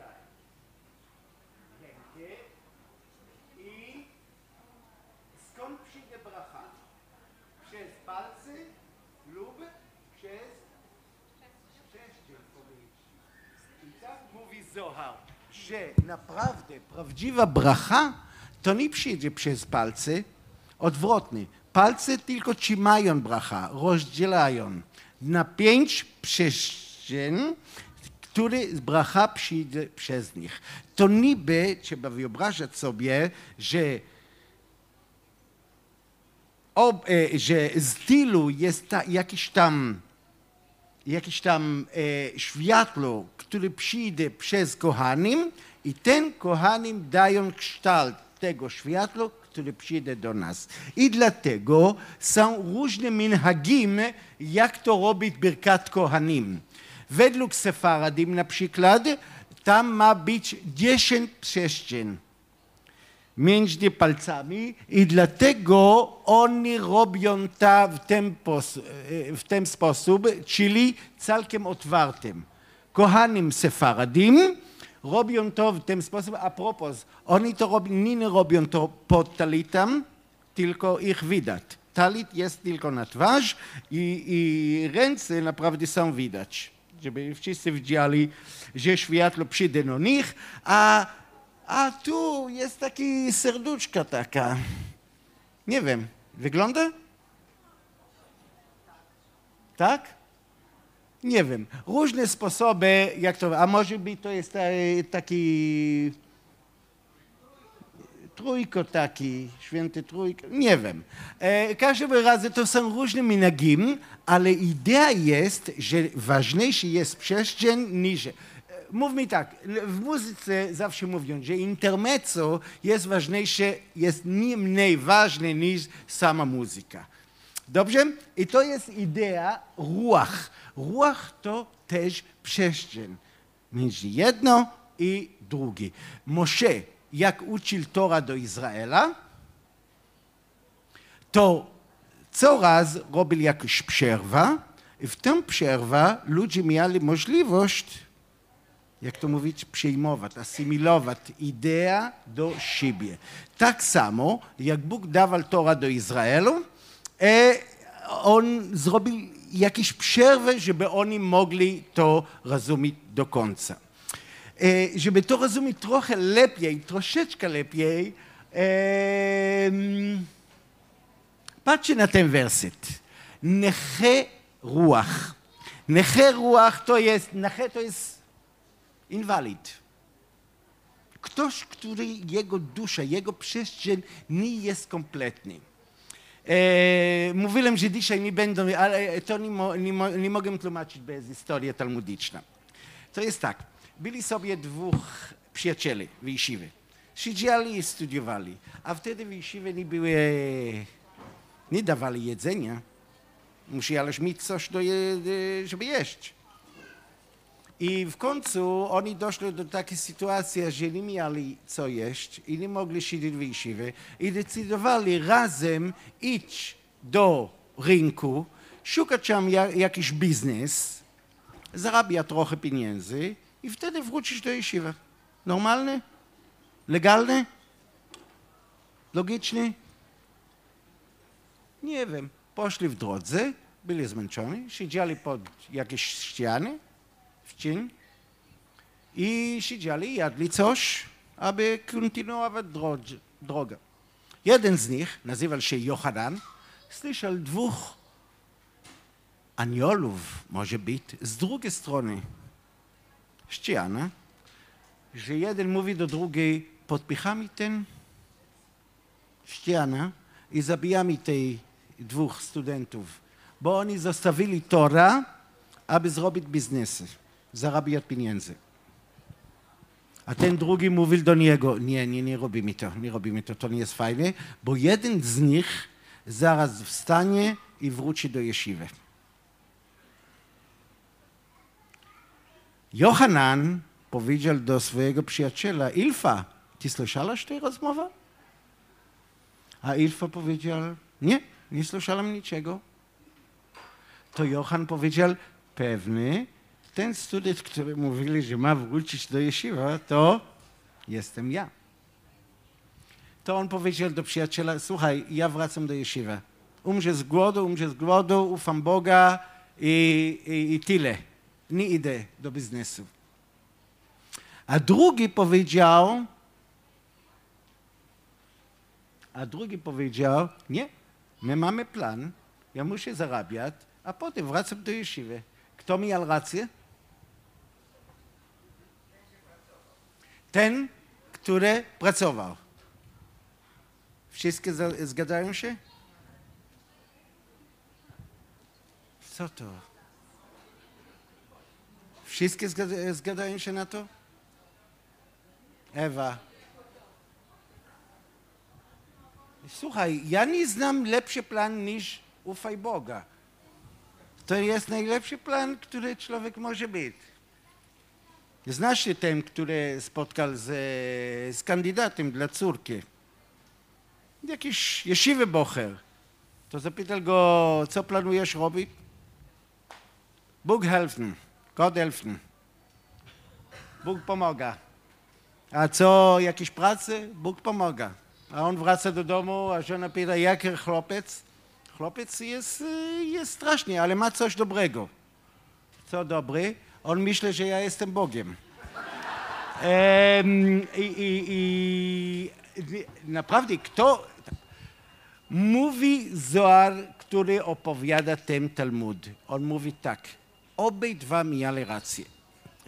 Zohar, że naprawdę prawdziwa bracha to nie przyjdzie przez palce, odwrotnie. Palce tylko trzymają bracha, rozdzielają na pięć przestrzeń, które bracha przyjdzie przez nich. To niby trzeba wyobrażać sobie, że ob, e, że z tylu jest ta, jakiś tam jakieś tam e, światło, które przyjdzie przez kochanim i ten kochanim dają kształt tego światła, które przyjdzie do nas. I dlatego są różne minhagim, jak to robić Birkat Kohanim. Według Sefaradim na przykład, tam ma być 10 przestrzeń między palcami i dlatego oni robią to w ten, w ten sposób, czyli całkiem otwartym. Kochanym Sefaradim robią to w ten sposób, a propos, oni to nie robią to pod talitem, tylko ich widać. Talit jest tylko na twarz i, i ręce naprawdę są widać, żeby wszyscy widzieli, że światło przyjdzie do nich, a a tu jest taki serduszka taka. Nie wiem, wygląda? Tak? Nie wiem. Różne sposoby, jak to, a może być to jest taki trójko taki, święty trójko, nie wiem. E, każdym razie to są różne minagim, ale idea jest, że ważniejszy jest przestrzeń niż mów mi tak, w muzyce zawsze mówią, że intermezzo jest ważniejsze, jest nie mniej ważne niż sama muzyka. Dobrze? I to jest idea ruach. Ruach to też przestrzeń między jedno i drugie. Moshe, jak uczył Tora do Izraela, to coraz robił jakąś przerwę i w tę przerwę ludzie mieli możliwość jak to mówić, przyjmować, asymilować ideę do siebie. Tak samo, jak Bóg dawał Tora do Izraelu, e, on zrobił jakieś przerwę, żeby oni mogli to rozumieć do końca. E, żeby to rozumieć trochę lepiej, troszeczkę lepiej, e, patrzcie na ten werset. Neche ruach. Neche ruach to jest, neche to jest inwalid. Ktoś, który jego dusza, jego przestrzeń nie jest kompletny. E, mówiłem, że dzisiaj nie będą, ale to nie, mo, nie, mo, nie mogę tłumaczyć bez historii talmudyczna. To jest tak. Byli sobie dwóch przyjacieli w. Siedzieli i studiowali. A wtedy w nie były, nie dawali jedzenia. Musiałeś mieć coś, do, żeby jeść. I w końcu oni doszli do takiej sytuacji, że nie mieli co jeść i nie mogli siedzieć w yeshiwie i decydowali razem iść do rynku, szukać tam jakiś biznes, zarabiać trochę pieniędzy i wtedy wrócić do yeshiva. Normalne? Legalne? Logiczne? Nie wiem. Poszli w drodze, byli zmęczeni, siedzieli pod jakieś ściany cień i siedzieli, jadli coś, aby kontynuować drogę. Jeden z nich, nazywał się Johanan, słyszał dwóch aniołów, może być, z drugiej strony ściany, że jeden mówi do drugiej, podpychamy ten ścianę i zabijamy tych dwóch studentów, bo oni zostawili Tora, aby zrobić biznesy zarabiać pieniędzy. A ten drugi mówił do niego, nie, nie, nie robimy to, nie robimy to, to nie jest fajne, bo jeden z nich zaraz wstanie i wróci do jeszywy. Johanan powiedział do swojego przyjaciela, Ilfa, ty słyszałaś tę rozmowę? A Ilfa powiedział, nie, nie słyszałem niczego. To Johan powiedział, pewny, ten student, który mówili, że ma wrócić do Jeszywa, to jestem ja. To on powiedział do przyjaciela, słuchaj, ja wracam do Jeszywa. Umrze z głodu, umrze z głodu, ufam Boga i, i, i tyle. Nie idę do biznesu. A drugi powiedział, a drugi powiedział, nie, my mamy plan, ja muszę zarabiać, a potem wracam do jeszywy. Kto miał rację? Ten, który pracował. Wszystkie zgadzają się? Co to? Wszystkie zgadzają się na to? Ewa. Słuchaj, ja nie znam lepszy plan niż ufaj Boga. To jest najlepszy plan, który człowiek może mieć. Znasz się ten, który spotkał z, z kandydatem dla córki. Jakiś jeszywy bocher. To zapytał go, co planujesz robić? Bóg helfen, Gott helfen. Bóg pomaga. A co, jakieś pracy? Bóg pomaga. A on wraca do domu, a żona pyta, jaki chłopiec? Chłopiec jest, jest strasznie, ale ma coś dobrego. Co dobry? On myśli, że ja jestem Bogiem. I, i, i, naprawdę, kto mówi Zoar, który opowiada ten Talmud? On mówi tak, obydwa mieli rację.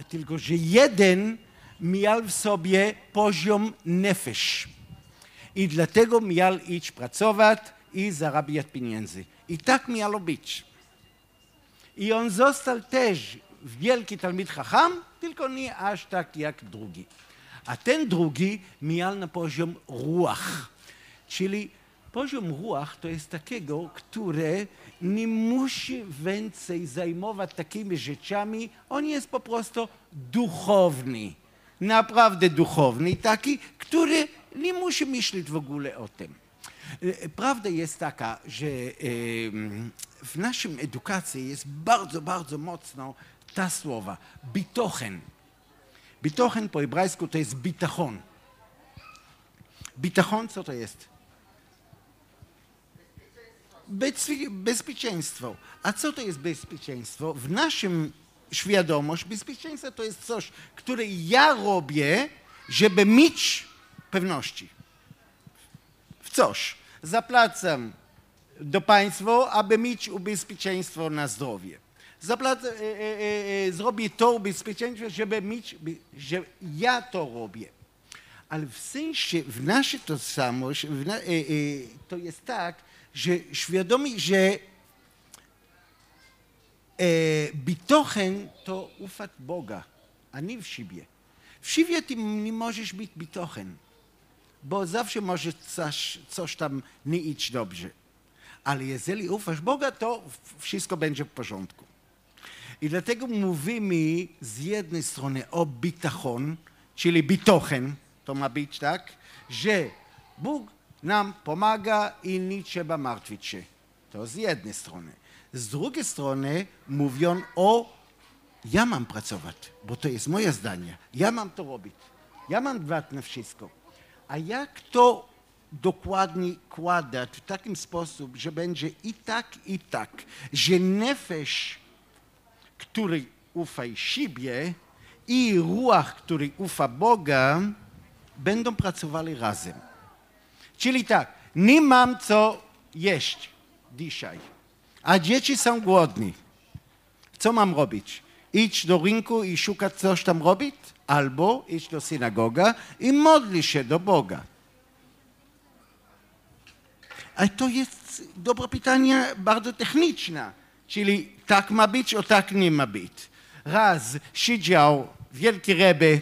Tylko, że jeden miał w sobie poziom nefesh. I dlatego miał iść pracować i zarabiać pieniędzy. I tak miało być. I on został też wielki Talmid Chacham, tylko nie aż tak jak drugi. A ten drugi miał na poziom ruach, czyli poziom ruach to jest takiego, które nie musi więcej zajmować takimi rzeczami, on jest po prostu duchowny, naprawdę duchowny, taki, który nie musi myśleć w ogóle o tym. E, prawda jest taka, że w naszym edukacji jest bardzo, bardzo mocno ta słowa, bitochen. Bitochen po hebrajsku to jest bitachon. Bitachon co to jest? Bezpieczeństwo. A co to jest bezpieczeństwo? W naszym świadomość bezpieczeństwo to jest coś, które ja robię, żeby mieć pewności. W coś. Zapłacam do państwa, aby mieć ubezpieczeństwo na zdrowie. Zapłacę, e, e, e, zrobię to ubezpieczeństwo, żeby mieć, że ja to robię. Ale w sensie, w naszej tożsamości, na, to jest tak, że świadomi, że e, bitochen to ufać Boga, a nie w siebie. W siebie ty nie możesz być bitochen, bo zawsze może coś, coś tam nie iść dobrze. Ale jeżeli ufasz Boga, to wszystko będzie w porządku. I dlatego mówimy z jednej strony o bitachon, czyli bitochen, to ma być tak, że Bóg nam pomaga i nie trzeba martwić się. To z jednej strony. Z drugiej strony mówią o ja mam pracować, bo to jest moje zdanie. Ja mam to robić. Ja mam dbać na wszystko. A jak to dokładnie kładać w takim sposób, że będzie i tak, i tak, że nefesh, który ufa siebie i ruach, który ufa Boga, będą pracowali razem. Czyli tak, nie mam co jeść dzisiaj, a dzieci są głodni. Co mam robić? Idź do rynku i szukać coś tam robić? Albo idź do synagoga i modli się do Boga. Ale to jest dobre pytanie, bardzo techniczne. Czyli tak ma być, o tak nie ma być. Raz siedział wielki Rebbe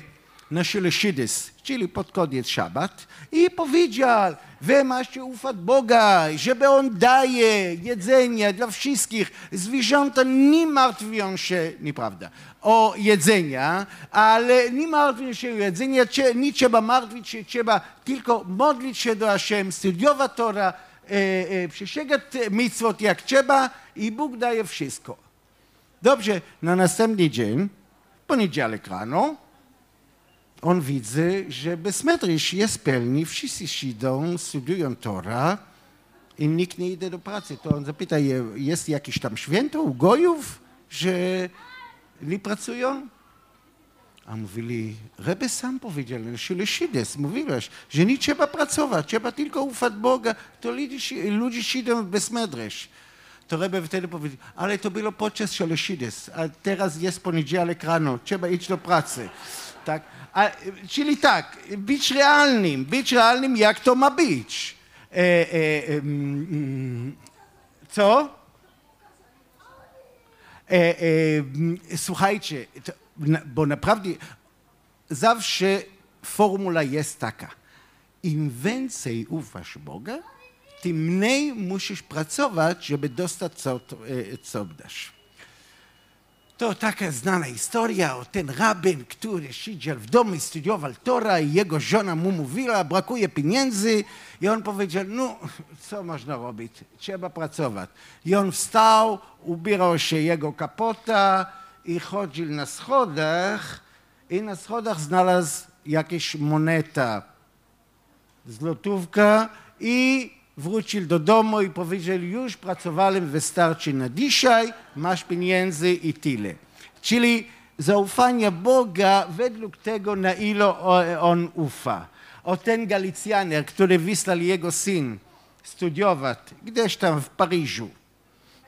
na Szydys, czyli pod koniec szabat i powiedział, wy macie ufać Boga, żeby On daje jedzenie dla wszystkich. Zwierzęta nie martwią się, nieprawda, o jedzenia, ale nie martwią się o jedzenie, nie trzeba martwić się, trzeba tylko modlić się do Hashem, studiować Tora, e, e, mitzvot jak trzeba i Bóg daje wszystko. Dobrze, na następny dzień, poniedziałek rano, on widzi, że bezmetrisz jest pełny, wszyscy idą, studiują Tora i nikt nie idzie do pracy. To on zapyta, jest jakieś tam święto u gojów, że pracują? A mówili, Rebe sam powiedział, że Lesides, mówiłeś, że nie trzeba pracować, trzeba tylko ufać Boga, to ludzie, ludzie idą bez medresz. To Rebe wtedy powiedział, ale to było podczas Shaleshides, a teraz jest poniedziałek rano, trzeba iść do pracy. Tak? A, czyli tak, być realnym, być realnym jak to ma być. E, e, mm, co? E, e, słuchajcie, bo naprawdę zawsze formuła jest taka. Im więcej ufasz Boga, tym mniej musisz pracować, żeby dostać co, co dasz. To taka znana historia o ten rabin, który siedział w domu i studiował Tora i jego żona mu mówiła, brakuje pieniędzy. I on powiedział, no co można robić, trzeba pracować. I on wstał, ubierał się jego kapota i chodził na schodach. I na schodach znalazł jakieś moneta, złotówka i wrócił do domu i powiedział, już pracowałem, wystarczy na dzisiaj, masz pieniędzy i tyle. Czyli zaufanie Boga według tego, na ile on ufa. O ten Galicjaner, który wysłał jego syn studiować gdzieś tam w Paryżu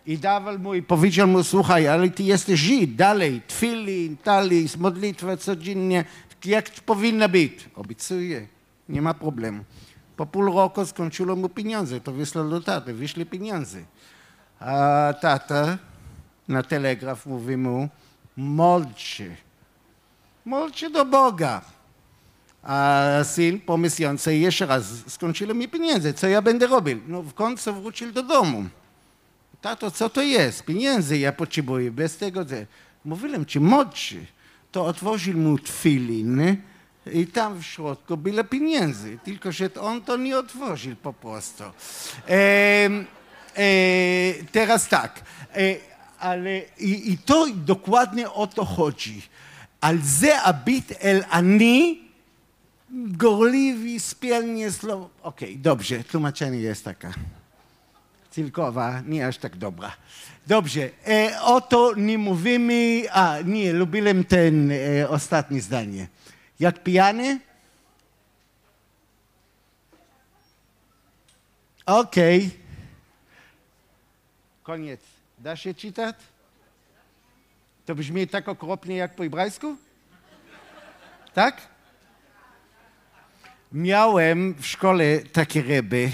i dawał mu i powiedział mu, słuchaj, ale ty jesteś Żyd, dalej, tfilin, talis, modlitwa codziennie, jak powinna być. Obiecuję, nie ma problemu. Po pół roku skończyło mu pieniądze, to wysłał do taty, wyszli pieniądze. A tata na telegraf mówi mu, módl się, do Boga. A syn po miesiącu jeszcze raz, skończyło mi pieniądze, co ja będę robił? No w końcu wrócił do domu. Tato, co to jest? Pieniędzy ja potrzebuję, bez tego... Mówiłem ci, się. To otworzył mu tfilin, i tam w środku byle pieniędzy, tylko że on to nie otworzył po prostu. E, e, teraz tak, e, ale i, i, to dokładnie o to chodzi. Al ze abit el ani gorliwi spielnie slow. Okej, okay, dobrze, tłumaczenie jest taka. Cilkowa, nie aż tak dobra. Dobrze, e, o nie mówimy, a nie, lubiłem ten e, ostatni zdanie. Jak pijany? Okej. Okay. Koniec. Da się czytać? To brzmi tak okropnie jak po hebrajsku? Tak? Miałem w szkole takie ryby,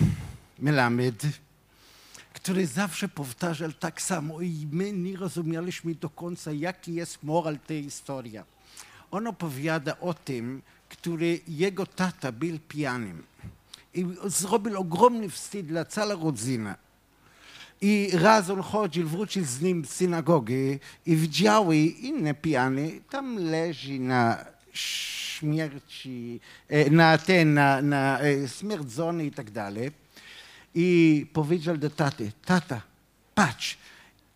melamed, który zawsze powtarzał tak samo i my nie rozumieliśmy do końca, jaki jest moral tej historii. On opowiada o tym, który jego tata był pijanym i zrobił ogromny wstyd dla cała rodzina. I raz on chodził, wrócił z nim z synagogi i widziały inne pijany, tam leży na śmierci, e, na ten, na, na e, śmierdzony i tak dalej. I powiedział do taty, tata, patrz,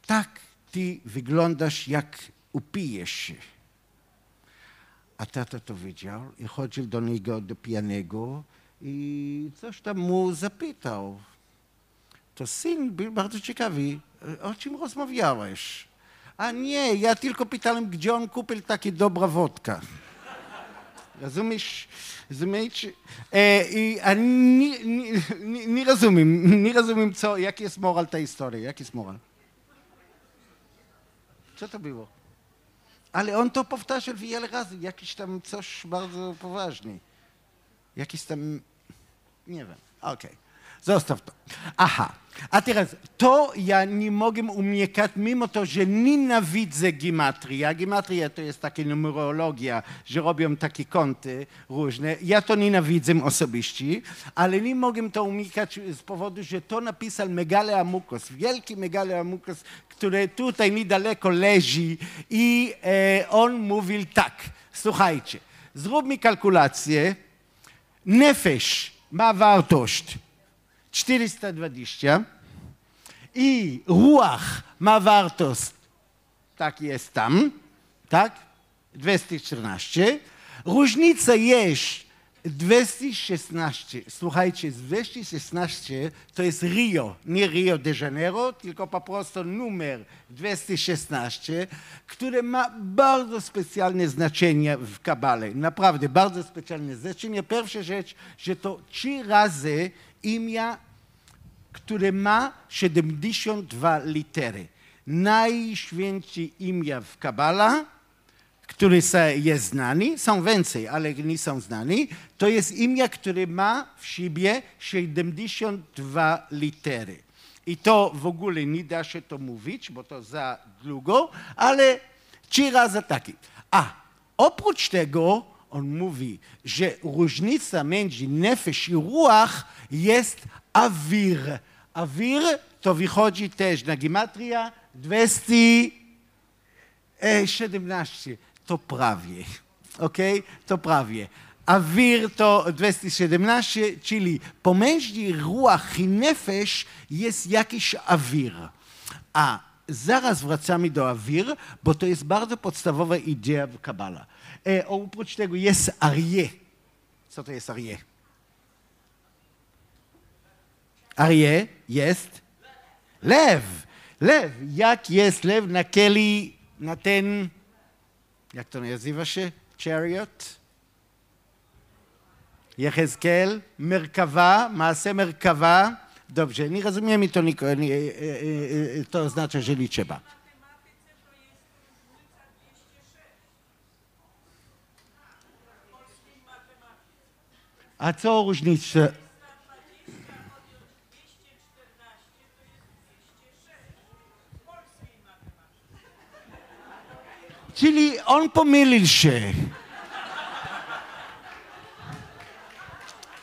tak ty wyglądasz, jak upijesz się. A tata to wiedział i chodził do niego, do pijanego i coś tam mu zapytał. To syn był bardzo ciekawy, o czym rozmawiałeś? A nie, ja tylko pytałem, gdzie on kupił takie dobra wodka. Rozumiesz? Rozumiecie? E, i, a nie, nie, nie, rozumiem, nie rozumiem, co, jaki jest moral tej historii. Jaki jest moral? Co to było? Ale on to powtarzał wiele razy, jakiś tam coś bardzo poważny. Jakiś tam, nie wiem, okej. Okay. Zostaw to. Aha. A teraz, to ja nie mogę unikać, mimo to, że nienawidzę gimatrii. A gimatria to jest taka numerologia, że robią takie kąty różne. Ja to nienawidzę osobiście, ale nie mogę to unikać z powodu, że to napisał Megale Amukos, wielki Megale Amukos, który tutaj niedaleko leży i e, on mówił tak, słuchajcie, zrób mi kalkulację, nefesh ma wartość 420 i ruach ma wartość, tak jest tam, tak? 214. Różnica jest 216, słuchajcie, 216 to jest Rio, nie Rio de Janeiro, tylko po prostu numer 216, które ma bardzo specjalne znaczenie w Kabale. Naprawdę, bardzo specjalne znaczenie. Pierwsza rzecz, że to trzy razy imię, które ma 72 litery. Najświętsze imię w Kabala, który jest znany, są więcej, ale nie są znani, to jest imię, które ma w siebie 72 litery. I to w ogóle nie da się to mówić, bo to za długo, ale trzy razy taki. A oprócz tego on mówi, że różnica między nefesh i ruach jest awir. Awir to wychodzi też na gimatria 217 to prawie. Ok? To prawie. Awir to 217, czyli pomiędzy ruach i nefesh jest jakiś awir. A zaraz wracamy do awir, bo to jest bardzo podstawowa idea w Kabala. E, oprócz tego jest arie. Co to jest arie? Arie jest lew. Lew. Jak jest lew na keli, na ten jak to nazywa się? chariot? יחזקאל, מרכבה, מעשה מרכבה. Dobrze, nie rozumiem i to, nie, nie, to oznacza, że nie A co różnica? Czyli on pomylił się.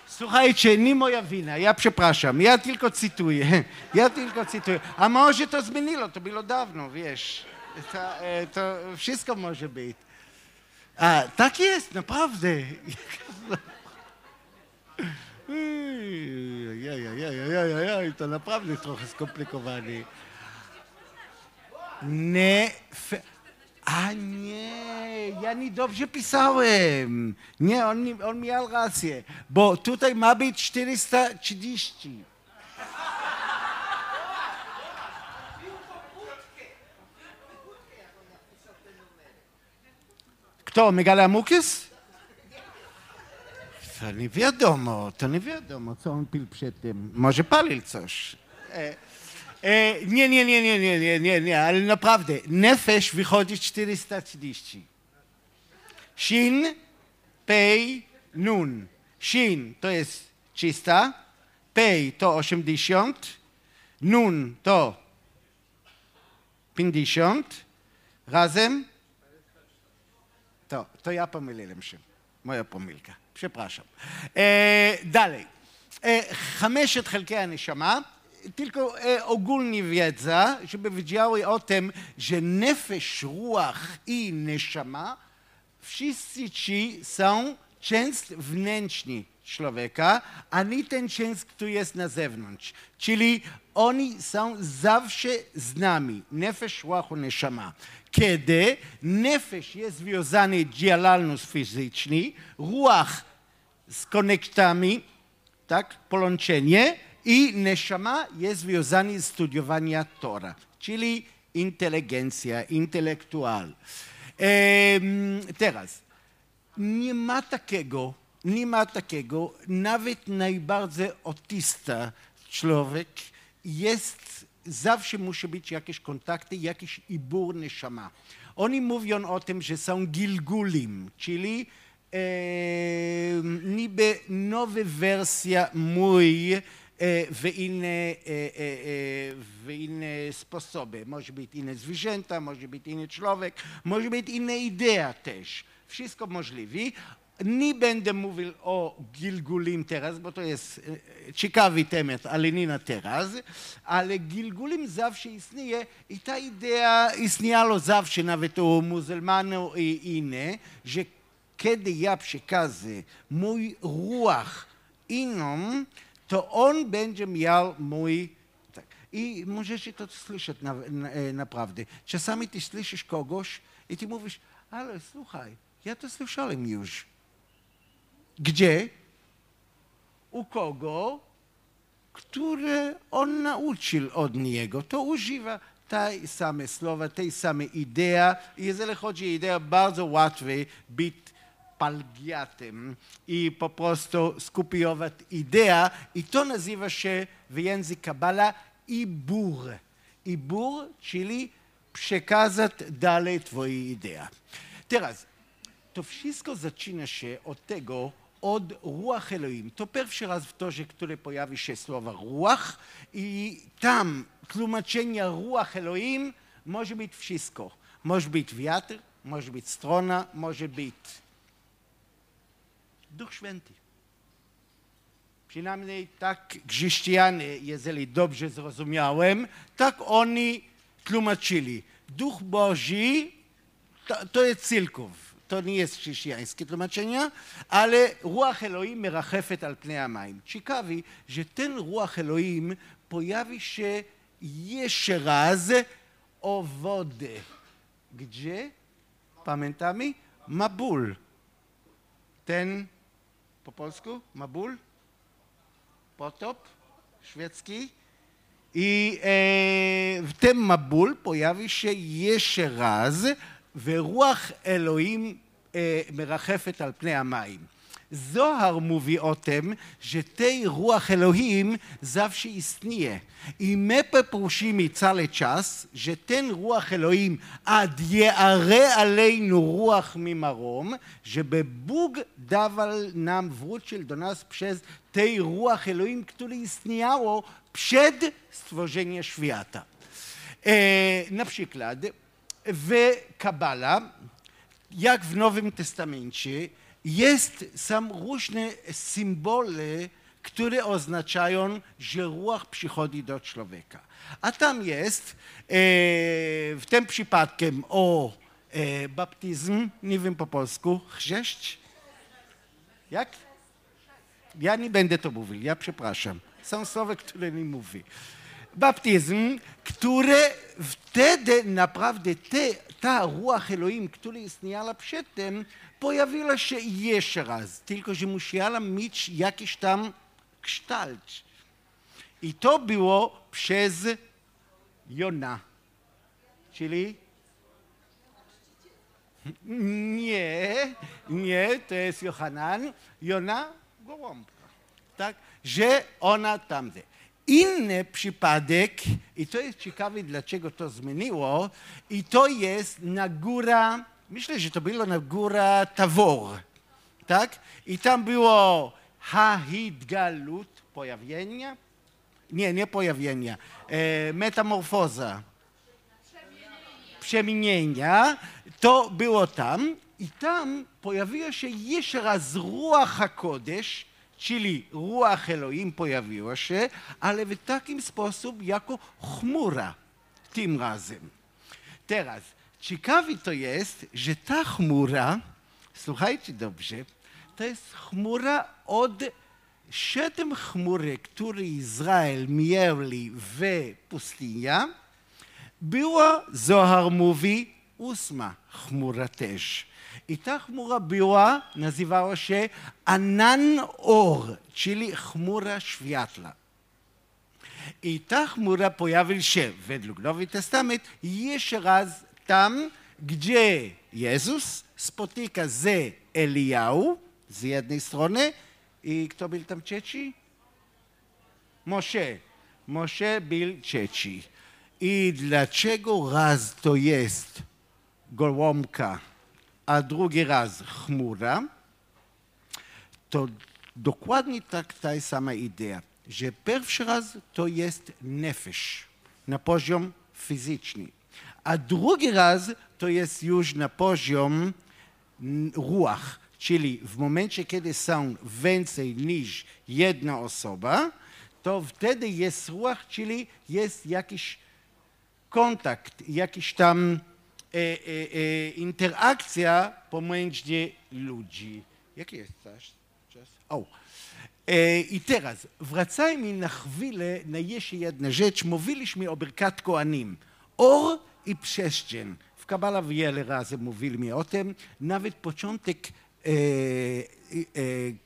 Słuchajcie, nie moja wina, ja przepraszam, ja tylko cytuję, ja tylko cytuję. A może to zmieniło, to było dawno, wiesz. To, e, to wszystko może być. A, tak jest, naprawdę. Jajajajajajaj, to naprawdę trochę skomplikowane. Nie... A nie, ja nie dobrze pisałem. Nie, on, on miał rację, bo tutaj ma być 430. Kto, Megalamukis? To nie wiadomo, to nie wiadomo, co on pił przed tym. Może palił coś. E E, nie, nie, nie, nie, nie, nie, nie, nie, ale naprawdę, nefesh wychodzi 430. Shin, pej, nun. Shin to jest czysta, pej to 80, nun to 50, razem to, to ja pomyliłem się. Moja pomylka przepraszam. E, dalej. E, chamieszet Helki tylko e, ogólnie wiedza, żeby wiedziały o tym, że nefesh, ruach i neshama wszyscy ci są część wnętrzni człowieka, ani ten część, który jest na zewnątrz. Czyli oni są zawsze z nami. Nefesh, ruach i neshama. Kiedy nefesh jest związany z działalnością fizyczną, ruach z konektami, tak, połączenie, i neshama jest związany z studiowania Tora, czyli inteligencja, intelektual. teraz, nie ma takiego, nie ma takiego, nawet najbardziej autista człowiek jest, zawsze musi być jakieś kontakty, jakiś ibur neshama. Oni mówią o tym, że są gilgulim, czyli e, niby nowa wersja mój w inne, w inne sposoby. Może być inne zwierzęta, może być inny człowiek, może być inna idea też. Wszystko możliwe. Nie będę mówił o Gilgulim teraz, bo to jest ciekawy temat, ale nie na teraz. Ale Gilgulim zawsze istnieje i ta idea istniała zawsze, nawet u muzułmanów i inne, że kiedy ja przekażę mój ruach innym, to on będzie miał mój... Tak. I możecie to słyszeć na, na, e, naprawdę. Czasami ty słyszysz kogoś i ty mówisz, ale słuchaj, ja to słyszałem już. Gdzie? U kogo? Które on nauczył od niego. To używa tej same słowa, tej samej idei. Jeżeli chodzi o ideę, bardzo łatwiej być palgiatem i po prostu skopiować ideę i to nazywa się w języku Kabala ibur. Ibur, czyli przekazać dalej twoje idee. Teraz, to wszystko zaczyna się od tego, od Ruach Elohim. To pierwszy raz w torze, który pojawi się słowa Ruach i tam tłumaczenie Ruach Elohim może być wszystko. Może być wiatr, może być strona, może być Duch Święty. Przynajmniej tak chrześcijanie, jeżeli dobrze zrozumiałem, tak oni tłumaczyli. Duch Boży to, to jest cyrków, to nie jest chrześcijańskie tłumaczenie, ale ruach Elohim merachefet al pnie amayim. Ciekawi, że ten ruach Elohim pojawi się jeszcze raz o wodę. Gdzie? Pamiętamy? Mabul. Ten po polsku? Mabul? Potop? Szwedzki? I e, w tym Mabul pojawi się jeszcze raz ורוח אלוהים אה, מרחפת על פני המים. Zohar mówi o tym, że tej ruach Elohim zawsze istnieje. I my poprosimy cały czas, że ten ruach Elohim ad jeare alejnu ruach mimarom, żeby Bóg dawał nam, wrócił do nas przez tej ruach Elohim, które istniało przed stworzeniem świata. E, na przykład w Kabala, jak w Nowym Testamencie, jest sam różne symbole, które oznaczają, że ruch przychodzi do człowieka. A tam jest e, w tym przypadku o e, baptyzm, nie wiem po polsku, chrzest? Jak? Ja nie będę to mówił, ja przepraszam. Są słowa, które nie mówię baptyzm, które wtedy naprawdę te, ta ruach Elohim, która istniała przedtem, pojawiła się jeszcze raz, tylko że musiała mieć jakiś tam kształt. I to było przez Jona, czyli nie, nie, to jest Johanan, Jona gołąbka. Tak, że ona tam. Inny przypadek, i to jest ciekawe, dlaczego to zmieniło, i to jest na góra, myślę, że to było na góra Tawor, tak? I tam było Hahidgalut, pojawienia, nie, nie pojawienia, e, metamorfoza, przemienienia, to było tam i tam pojawiło się jeszcze raz Ruach HaKodesh, czyli Ruach Elohim pojawiła się, ale w takim sposób jako chmura tym razem. Teraz, ciekawe to jest, że ta chmura, słuchajcie dobrze, to jest chmura od siedem chmury, które Izrael mieli w pustyni, była, Zohar mówi, ósma chmura też. I ta chmura była, nazywała się Anan Or, czyli chmura światła. I ta chmura pojawiła się według Nowy Testament jeszcze raz tam, gdzie Jezus spotyka z Eliał z jednej strony i kto był tam trzeci? Moshe. Moshe był trzeci. I dlaczego raz to jest gołąbka a drugi raz chmura, to dokładnie tak ta sama idea, że pierwszy raz to jest nefesh na poziom fizyczny, a drugi raz to jest już na poziom ruach, czyli w momencie, kiedy są więcej niż jedna osoba, to wtedy jest ruach, czyli jest jakiś kontakt, jakiś tam interakcja pomiędzy ludzi. Jaki jest czas? O. E, I teraz wracajmy na chwilę na jeszcze jedna rzecz. Mówiliśmy o Birkat Koanim. Or i przestrzeń. W Kabala wiele razy mówiliśmy o tym. Nawet początek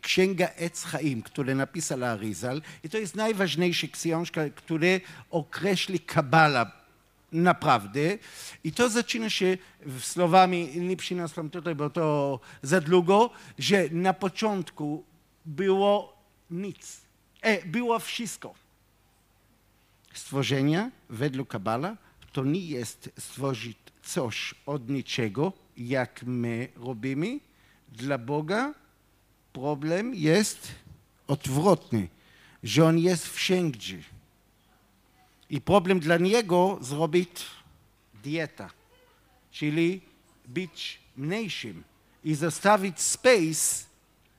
Księga Ec Chaim, które napisał Arizal i to jest najważniejsza książka, która określi Kabala naprawdę. I to zaczyna się słowami, nie przyniosłem tutaj, bo to za długo, że na początku było nic. E, było wszystko. Stworzenie według Kabala to nie jest stworzyć coś od niczego, jak my robimy. Dla Boga problem jest odwrotny, że On jest wszędzie. I problem dla Niego zrobić dieta, czyli być mniejszym i zostawić space,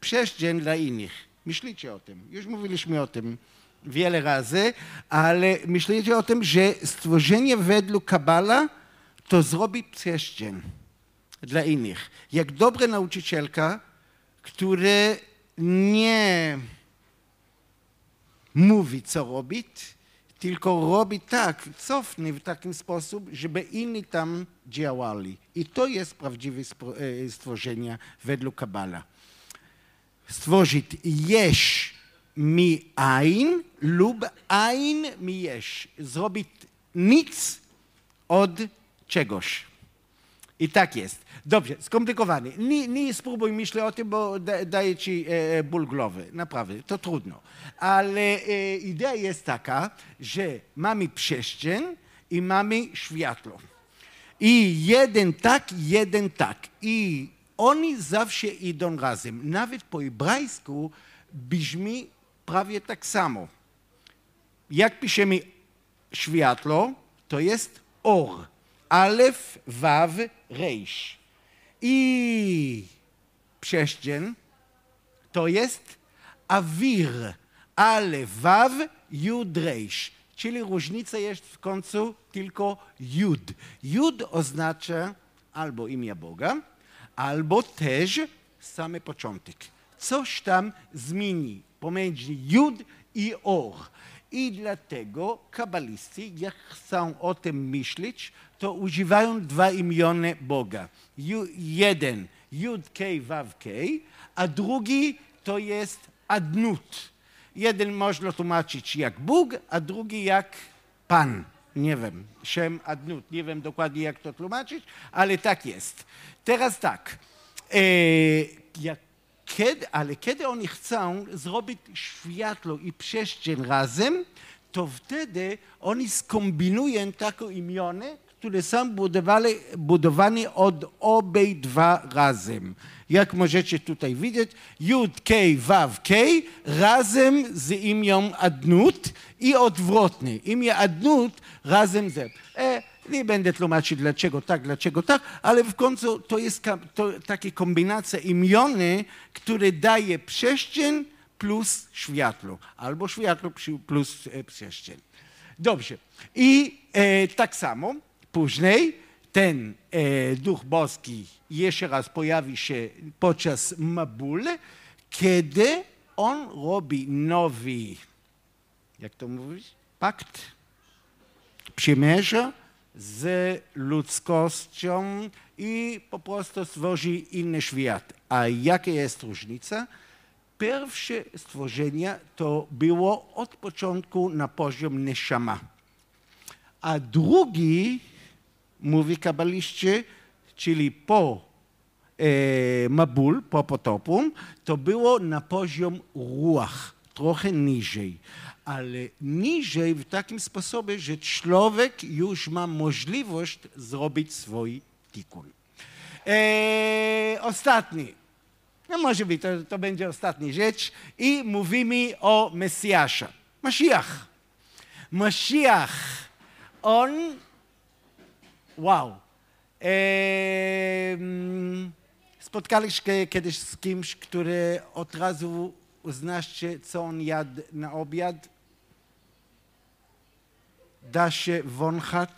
przestrzeń dla innych. Myślicie o tym. Już mówiliśmy o tym wiele razy, ale myślicie o tym, że stworzenie według Kabala to zrobi przestrzeń dla innych. Jak dobra nauczycielka, która nie mówi, co robić, tylko robi tak, cofnie w taki sposób, żeby inni tam działali. I to jest prawdziwe e, stworzenie według Kabala. Stworzyć jeść mi ein lub ein mi jeść. Zrobić nic od czegoś. I tak jest. Dobrze, skomplikowany. Nie, nie spróbuj myśleć o tym, bo da, daje ci e, ból głowy. Naprawdę, to trudno. Ale e, idea jest taka, że mamy przestrzeń i mamy światło. I jeden tak, jeden tak. I oni zawsze idą razem. Nawet po hebrajsku brzmi prawie tak samo. Jak piszemy światło, to jest or. Alef, waw, rejsz. I przestrzeń to jest awir. Alef, waw, jud, rejsz. Czyli różnica jest w końcu tylko jud. Jud oznacza albo imię Boga, albo też samy początek. Coś tam zmieni pomiędzy jud i or. I dlatego kabalisty, jak chcą o tym myśleć, to używają dwa imiona Boga. jeden Jud K Waw K, a drugi to jest Adnut. Jeden można tłumaczyć jak Bóg, a drugi jak Pan. Nie wiem, Shem Adnut, nie wiem dokładnie jak to tłumaczyć, ale tak jest. Teraz tak, e, jak kiedy, ale kiedy oni chcą zrobić światło i przestrzeń razem, to wtedy oni skombinują takie imiony, które są budowane, budowane od obydwa razem. Jak możecie tutaj widzieć, Jud, K, Waw, K razem z imią Adnut i odwrotnie. Imię Adnut razem z... E, nie będę tłumaczyć dlaczego tak, dlaczego tak, ale w końcu to jest to, taka kombinacja imiony, które daje przestrzeń plus światło, albo światło plus e, przestrzeń. Dobrze. I e, tak samo później ten e, Duch Boski jeszcze raz pojawi się podczas Mabul, kiedy on robi nowy, jak to mówić, pakt, przymierza, z ludzkością i po prostu stworzy inny świat. A jaka jest różnica? Pierwsze stworzenie to było od początku na poziom neshama. A drugi, mówi kabaliście, czyli po e, Mabul, po potopu, to było na poziom ruach, trochę niżej ale niżej w takim sposobie, że człowiek już ma możliwość zrobić swój tikun. Eee, ostatni. No może być, to, to będzie ostatnia rzecz. I mówimy o Mesjasza. Mashiach. Mashiach. On, wow. Eee, spotkaliście kiedyś z kimś, który od razu uznacie, co on jadł na obiad? Da się wąchać,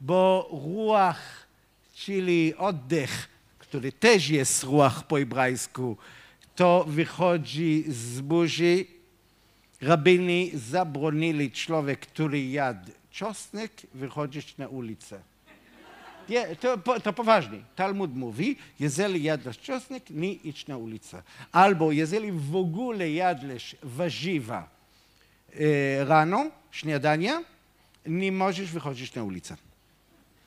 bo ruach, czyli oddech, który też jest ruach po hebrajsku, to wychodzi z buzi. Rabini zabronili człowiek, który jadł czosnek, wychodzić na ulicę. To, to poważnie. Talmud mówi, jeżeli jadłeś czosnek, nie idź na ulicę. Albo jeżeli w ogóle jadłeś warzywa rano, śniadania, nie możesz wychodzić na ulicę.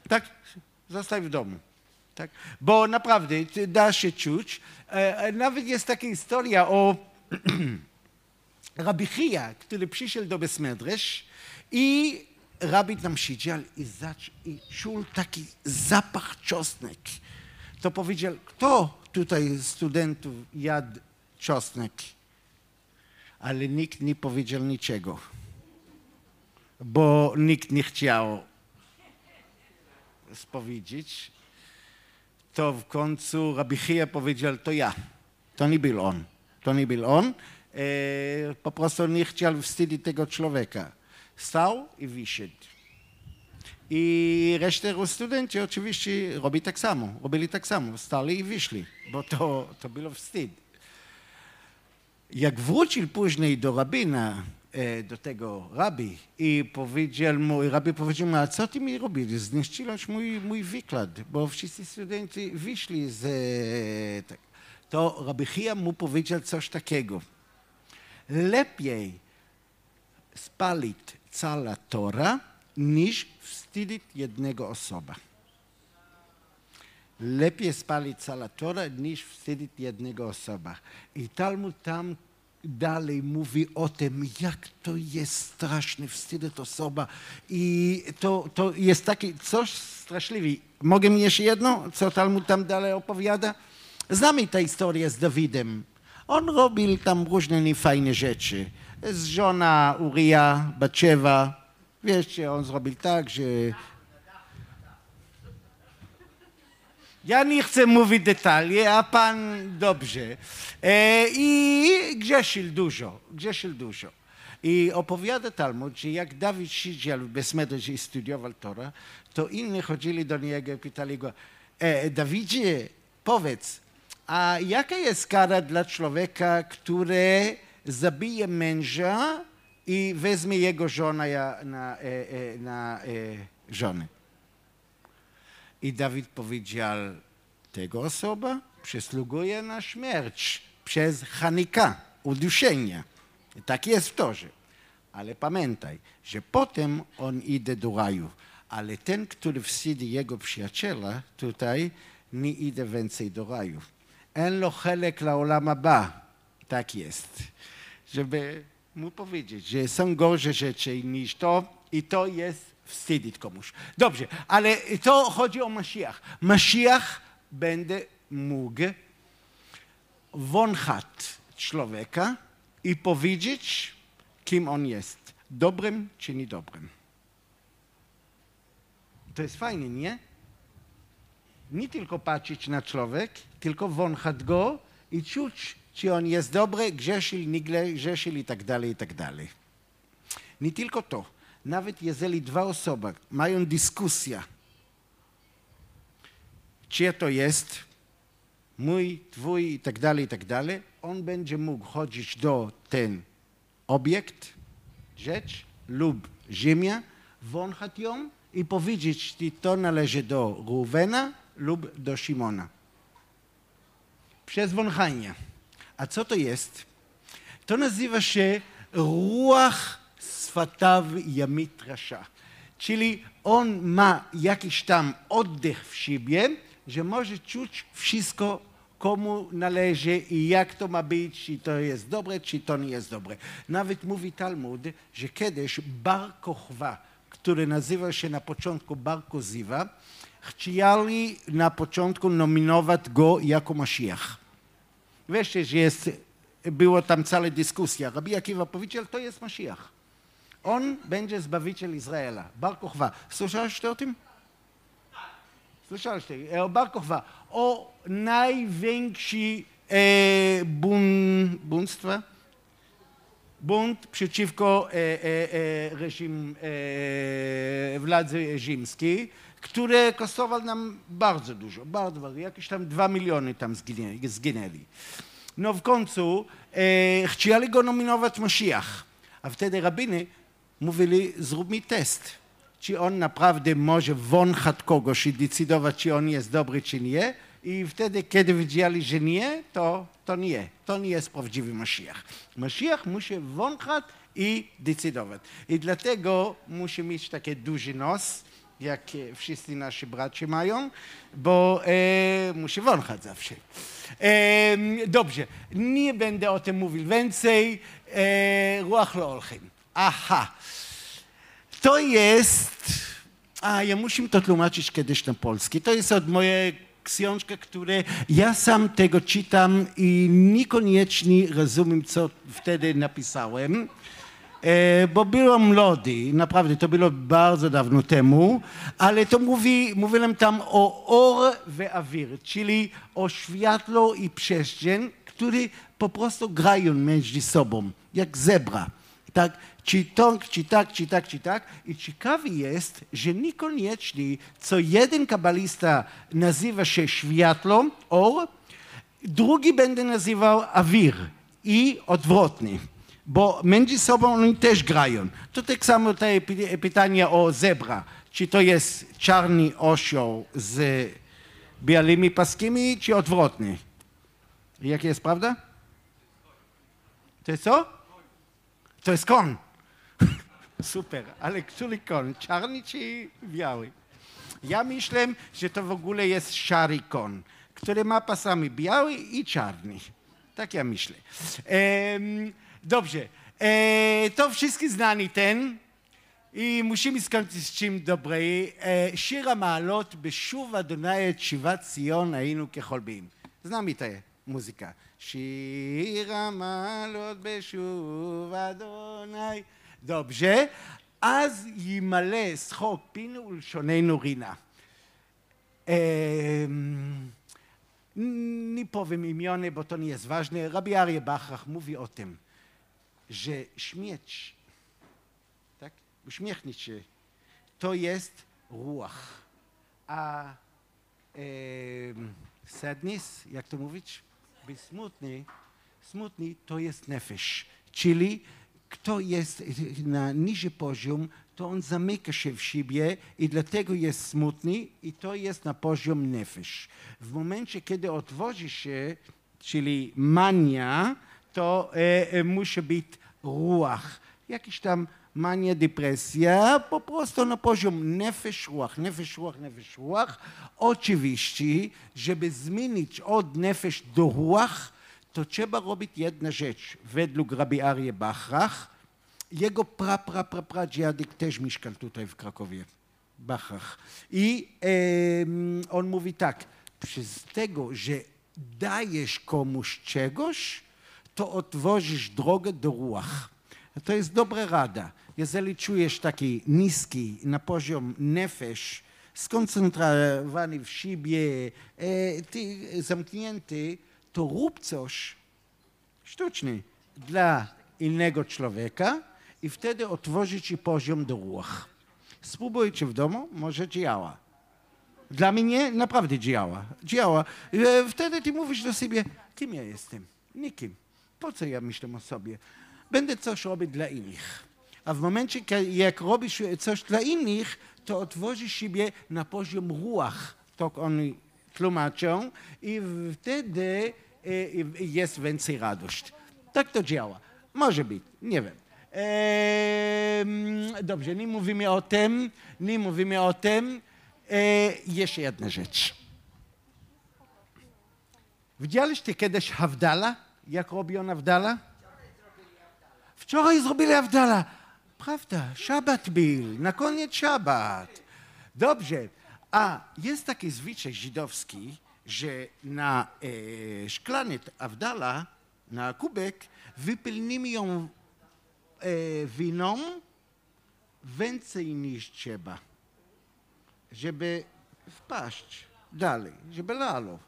Tak? Zostań w domu. Tak? Bo naprawdę da się czuć. E, e, nawet jest taka historia o Rabbi Chia, który przyszedł do Besmedresz i rabi tam siedział i, i czuł taki zapach czosnek. To powiedział, kto tutaj studentów jadł czosnek? Ale nikt nie powiedział niczego, bo nikt nie chciał spowiedzieć. To w końcu Rabbi Chia powiedział, to ja. To nie był on. To nie był on. E, po prostu nie chciał wstydzić tego człowieka. Stał i wyszedł. I resztę studenci oczywiście robi tak samo, robili tak samo, stali i wyszli, bo to, to było wstyd. Jak wrócił później do rabina, e, do tego rabi i powiedział mu, rabi powiedział mu, a co ty mi robisz? Zniszczyłeś mój, mój wykład, bo wszyscy studenci wyszli z... e, tak. To rabi Chia mu powiedział coś takiego. Lepiej spalić cała Tora, niż wstydzić jednego osoba. Lepiej spalić cała Tora, niż wstydzić jednego osoba. I Talmud tam dalej mówi o tym, jak to jest straszne wstydzić osoba. I to, to jest taki coś straszliwy. Mogę jeszcze jedno, co Talmud tam dalej opowiada? Znamy tę historię z Dawidem. On robił tam różne niefajne rzeczy. Z żona Uria, Baczewa. Wiecie, on zrobił tak, że... Ja nie chcę mówić detali, a pan dobrze. E, I grzeszył dużo, grzeszył dużo. I opowiada Talmud, że jak Dawid siedział w Besmedrze i studiował Torah, to inni chodzili do niego i pytali go, e, Dawidzie, powiedz, a jaka jest kara dla człowieka, który zabije męża i weźmie jego żonę na, e, e, na e, żonę? I Dawid powiedział, tego osoba przysługuje na śmierć przez hanika, uduszenie. I tak jest w Torze. Ale pamiętaj, że potem on idzie do raju. Ale ten, który wsidi jego przyjaciela tutaj, nie idzie więcej do raju. Enlo helek la olama ba. Tak jest. Żeby mu powiedzieć, że są gorsze rzeczy niż to i to jest wstydzić komuś. Dobrze, ale to chodzi o Mashiach. Mashiach będzie mógł wąchać człowieka i powiedzieć, kim on jest. Dobrym czy niedobrym. To jest fajne, nie? Nie tylko patrzeć na człowiek, tylko wąchać go i czuć, czy on jest dobry, grzeszył, nie grzeszył i tak dalej, i tak dalej. Nie tylko to. Nawet jeżeli dwa osoby mają dyskusję, czy to jest mój, twój i tak dalej, i tak dalej, on będzie mógł chodzić do ten obiekt, rzecz lub ziemia, wąchać ją i powiedzieć, czy to należy do Ruwena lub do Szymona. Przez wąchanie. A co to jest? To nazywa się ruach swataw yamit rasha. Czyli on ma jakiś tam oddech w siebie, że może czuć wszystko, komu należy i jak to ma być, czy to jest dobre, czy to nie jest dobre. Nawet mówi Talmud, że kiedyś Bar Kochwa, który nazywał się na początku Bar Koziwa, chcieli na początku nominować go jako Mashiach. Wiecie, że jest, było tam cała dyskusja. Rabbi Akiva powiedział, to jest Mashiach. On będzie zbawiciel Izraela. Bar Kochwa. Słyszałeś o tym? Słyszałeś o Bar Kochwa. O największy e, bun, bunstwa? Bunt przeciwko e, e, e, reżim e, władzy rzymskiej, które kosztował nam bardzo dużo, bardzo, bardzo. Jakieś tam dwa miliony tam zginie, zginęli. No w końcu e, chcieli go nominować Mashiach. A wtedy rabiny mówili, zrób mi test. czy on naprawdę może wąchać kogoś i decydować, czy on jest dobry, czy nie. I wtedy, kiedy widzieli, że nie, to, to nie. To nie jest prawdziwy Mashiach. Mashiach musi wąchać i decydować. I dlatego musi mieć taki duży nos, jak wszyscy nasi bracia mają, bo e, musi wąchać zawsze. E, dobrze, nie będę o tym mówił więcej. E, ruach loolchim. Aha. To jest... A, ja muszę to tłumaczyć kiedyś na polski. To jest od mojej książki, które ja sam tego czytam i niekoniecznie rozumiem, co wtedy napisałem. E, bo byłem młody, naprawdę to było bardzo dawno temu, ale to mówi, mówiłem tam o or awir, czyli o światło i przestrzeń, które po prostu grają między sobą, jak zebra. Tak, czy tak, czy tak, czy tak, czy tak. I ciekawe jest, że niekoniecznie co jeden kabalista nazywa się światło, or, drugi będzie nazywał awir i odwrotnie bo między sobą oni też grają. To tak samo te pytanie o zebra. Czy to jest czarny osioł z białymi paskami, czy odwrotnie? Jakie jest prawda? To jest co? To jest kon. Super, ale który kon? Czarny czy biały? Ja myślę, że to w ogóle jest szary kon, który ma pasami biały i czarny. Tak ja myślę. Ehm, Dobrze. E, to wszystkie znani ten i musimy skończyć z czym dobre. E, שיר המעלות בשוב אדוני את שיבת ציון היינו כחולבים. znamy tę muzykę. שיר המעלות בשוב אדוני. Dobrze. אז ימלא שחוק פינו ולשוננו רינה. Nie powiem imiony, bo to nie jest ważne. Rabbi Arie Bachrach mówi o tym że śmieć, tak, uśmiechnąć się, to jest ruach. A e, sadness, jak to mówić? Być smutny, smutny to jest nefesh, czyli kto jest na niższy poziom, to on zamyka się w siebie i dlatego jest smutny i to jest na poziom nefesh. W momencie, kiedy otworzy się, czyli mania, to e, e, musi być ruach. Jakiś tam mania, depresja, po prostu na poziom nefesh ruach, nefesh ruach, nefesh ruach. Oczywiście, żeby zmienić od nefesh do ruach, to trzeba robić jedna rzecz. Według Rabbi Arie Bachrach, jego pra, pra, też mieszkał tutaj w Krakowie. Bachrach. I on mówi tak, przez tego, że dajesz komuś czegoś, to otworzysz drogę do ruach. To jest dobra rada. Jeżeli czujesz taki niski na poziom nefesh, skoncentrowany w siebie, e, ty zamknięty, to rób coś sztuczny dla innego człowieka i wtedy otworzy ci poziom do ruch. Spróbujcie w domu, może działa. Dla mnie naprawdę działa. Działa. E, wtedy ty mówisz do siebie, kim ja jestem? Nikim. Po co ja myślę o sobie? Będę coś robić dla innych. A w momencie, jak robisz coś dla innych, to otworzysz siebie na poziom ruach, tak oni tłumaczą, i wtedy e, jest więcej radość. Tak to działa. Może być, nie wiem. Dobrze, nie mówimy o tym, nie mówimy o tym. Eee, jeszcze jedna rzecz. Widzieliście kiedyś Hawdala? Jak robi ona wdala? Wczoraj zrobili Awdala. Prawda, szabat był, na koniec szabat. Dobrze, a jest taki zwyczaj żydowski, że na e, szklany Awdala, na kubek, wypełnimy ją e, winą więcej niż trzeba, żeby wpaść dalej, żeby lalo.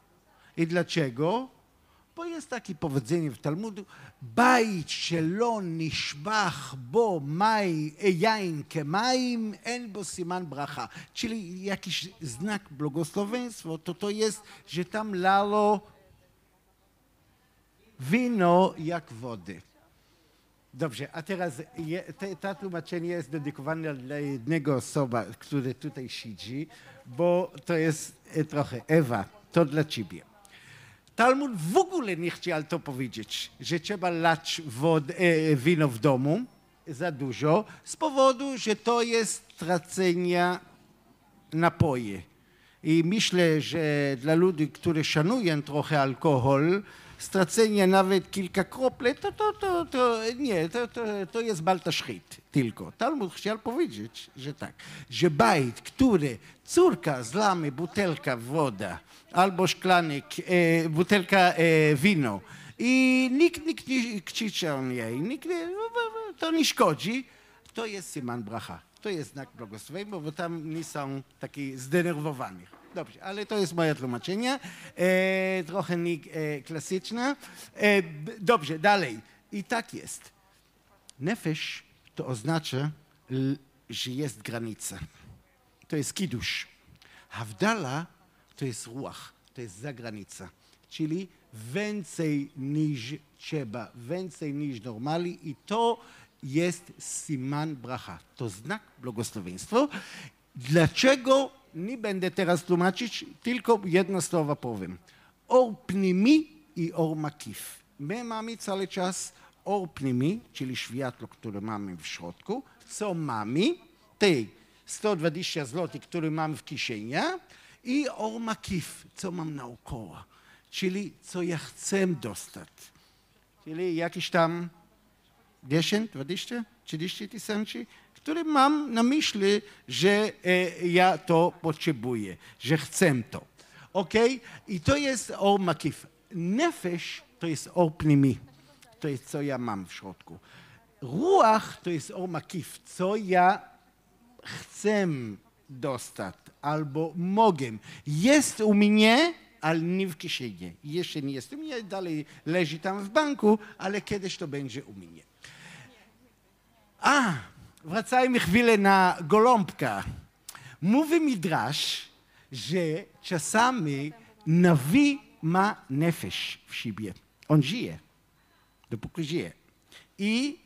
I dlaczego? Bo jest takie powiedzenie w Talmudu, bajt szelon nishbach bo maj ejańke maim en bo siman bracha. Czyli jakiś znak błogosławieństwa, to to jest, że tam lalo wino jak wody. Dobrze, a teraz je, te, to tłumaczenie jest dedykowane dla jednego osoba, który tutaj siedzi, bo to jest e, trochę Ewa, to dla ciebie. Talmud w ogóle nie chciał to powiedzieć, że trzeba lać wod, e, wino w domu za dużo, z powodu, że to jest tracenia napoje. I myślę, że dla ludzi, którzy szanują trochę alkohol, stracenie nawet kilka kropli, to, to, to, to nie, to, to, to jest baltaszchit tylko. Talmud chciał powiedzieć, że tak, że bajt, który córka zlamy butelka woda albo szklanek, e, butelka e, wino i nikt, nikt nie krzyczał jej, nikt nie, to nie szkodzi, to jest Siman Bracha. To jest znak błogosławieństwa, bo tam nie są taki zdenerwowani. Dobrze, ale to jest moje tłumaczenie, e, trochę nie e, klasyczne. E, dobrze, dalej. I tak jest. Nefesh to oznacza, że jest granica. To jest kiddusz. Havdala to jest ruach, to jest zagranica. Czyli więcej niż trzeba, więcej niż normalnie i to jest siman bracha. To znak błogosławieństwa. Dlaczego nie będę teraz tłumaczyć, tylko jedno słowo powiem. Or pnimi i or makif. My mamy cały czas or pnimi, czyli światło, które mamy w środku, co mamy, te 120 zł, które mam w kieszeni, i or makif, co mam naokoło, czyli co ja chcę dostać. Czyli jakiś tam 10, 20, 30 tysięcy, który mam na myśli, że e, ja to potrzebuję, że chcę to. Ok? I to jest or makif. Nefesh to jest or pnimi. To jest co ja mam w środku. Ruach to jest or makif, co ja chcę dostać albo mogę. Jest u mnie, ale nie w kieszeni. Jeszcze nie jest u mnie, dalej leży tam w banku, ale kiedyś to będzie u mnie. A, wracajmy chwilę na Goląbka. Mówi Midrash, że czasami nawi ma nefesh w siebie. On żyje, dopóki żyje. I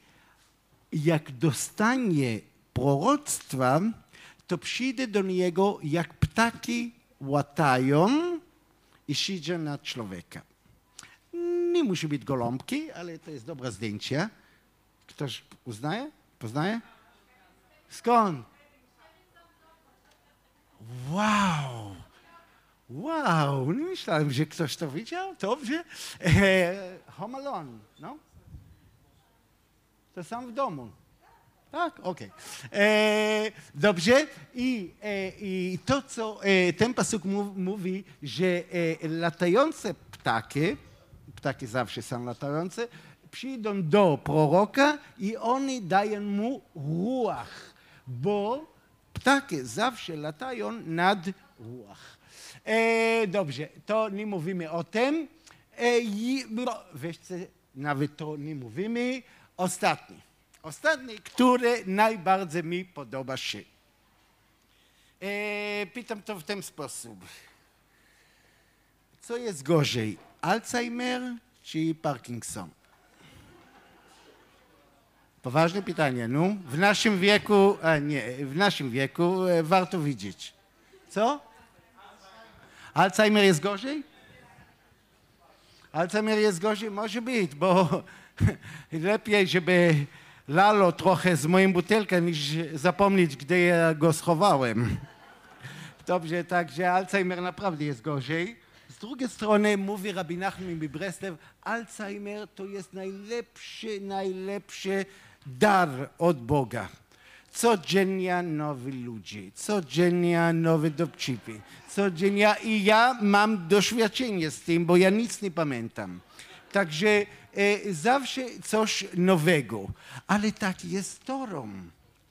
jak dostanie proroctwa, to przyjdzie do niego, jak ptaki łatają i siedzą na człowieka. Nie musi być goląbki, ale to jest dobre zdjęcie. Ktoś uznaje? Poznaje? Skąd? Wow! Wow! Nie myślałem, że ktoś to widział. Dobrze. E, home Alone, no? To sam w domu. Tak, okej. Okay. E, dobrze. I, e, I to, co e, ten pasuk mówi, że e, latające ptaki, ptaki zawsze są latające, przyjdą do proroka i oni dają mu ruach, bo ptaki zawsze latają nad ruach. E, dobrze, to nie mówimy o tym. E, i, wiecie, nawet to nie mówimy. Ostatni. Ostatni, który najbardziej mi podoba się. E, pytam to w ten sposób. Co jest gorzej, Alzheimer czy Parkinson? Poważne pytanie, no. W naszym wieku, a nie, w naszym wieku e, warto widzieć. Co? Alzheimer jest gorzej? Alzheimer jest gorzej? Może być, bo lepiej, żeby lalo trochę z moim butelką, niż zapomnieć, gdzie ja go schowałem. Dobrze, także Alzheimer naprawdę jest gorzej. Z drugiej strony mówi Rabbi Nachman Breslew, Alzheimer to jest najlepszy, najlepszy dar od Boga. Codziennie nowi ludzie, codziennie nowe dowcipy, codziennie i ja mam doświadczenie z tym, bo ja nic nie pamiętam. Także e, zawsze coś nowego, ale tak jest torą.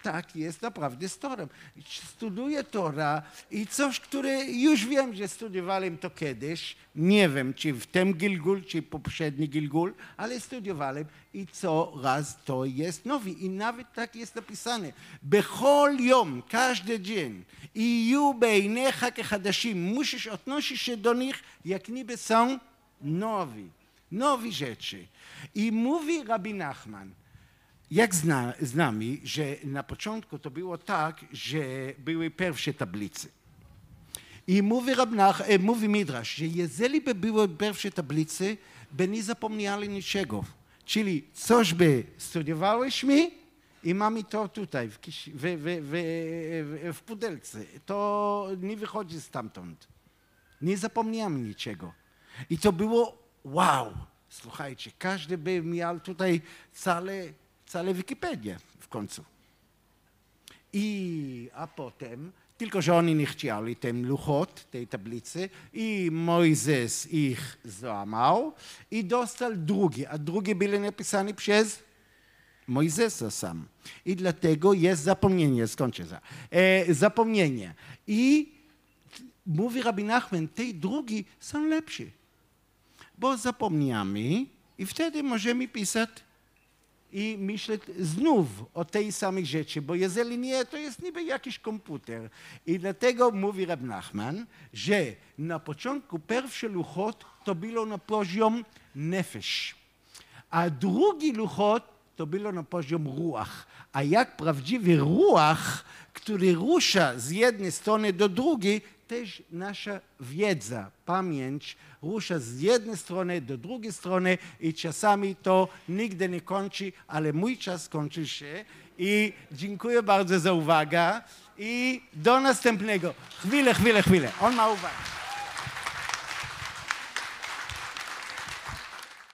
Tak, jest naprawdę storem. Studiuję Tora i coś, które już wiem, że studiowałem to kiedyś. Nie wiem, czy w tym Gilgul, czy poprzedni Gilgul, ale studiowałem i co raz to jest nowy. I nawet tak jest napisane. Bechol yom, każdy dzień. I ju beinecha kechadashim. Musisz odnosić się do nich, jak niby są nowi. Nowi rzeczy. I mówi Rabbi Nachman, jak zna, z nami, że na początku to było tak, że były pierwsze tablice. I mówi, Rabnach, e, mówi Midrash, że jeżeli by były pierwsze tablice, by nie zapomnieli niczego. Czyli coś by studiowaliśmy i mamy to tutaj w, w, w, w pudelce. To nie wychodzi stamtąd. Nie zapomniałem niczego. I to było wow. Słuchajcie, każdy by miał tutaj całe, całe Wikipedię w końcu. I, a potem, tylko że oni nie chcieli ten luchot, tej tablicy, i Mojzes ich złamał i dostał drugi, a drugi byli napisane przez Mojzesa sam. I dlatego jest zapomnienie, skończę za. E, zapomnienie. I mówi Rabbi Nachman, te drugi są lepsze. Bo zapomniamy i wtedy możemy pisać i myśleć znów o tej samej rzeczy, bo jeżeli nie, to jest niby jakiś komputer. I dlatego mówi Rab Nachman, że na początku pierwszy luchot to było na poziom nefesh, a drugi luchot to było na poziom ruach. A jak prawdziwy ruach, który rusza z jednej strony do drugiej, też nasza wiedza, pamięć rusza z jednej strony do drugiej strony i czasami to nigdy nie kończy, ale mój czas kończy się i dziękuję bardzo za uwagę i do następnego. Chwilę, chwilę, chwilę. On ma uwagę.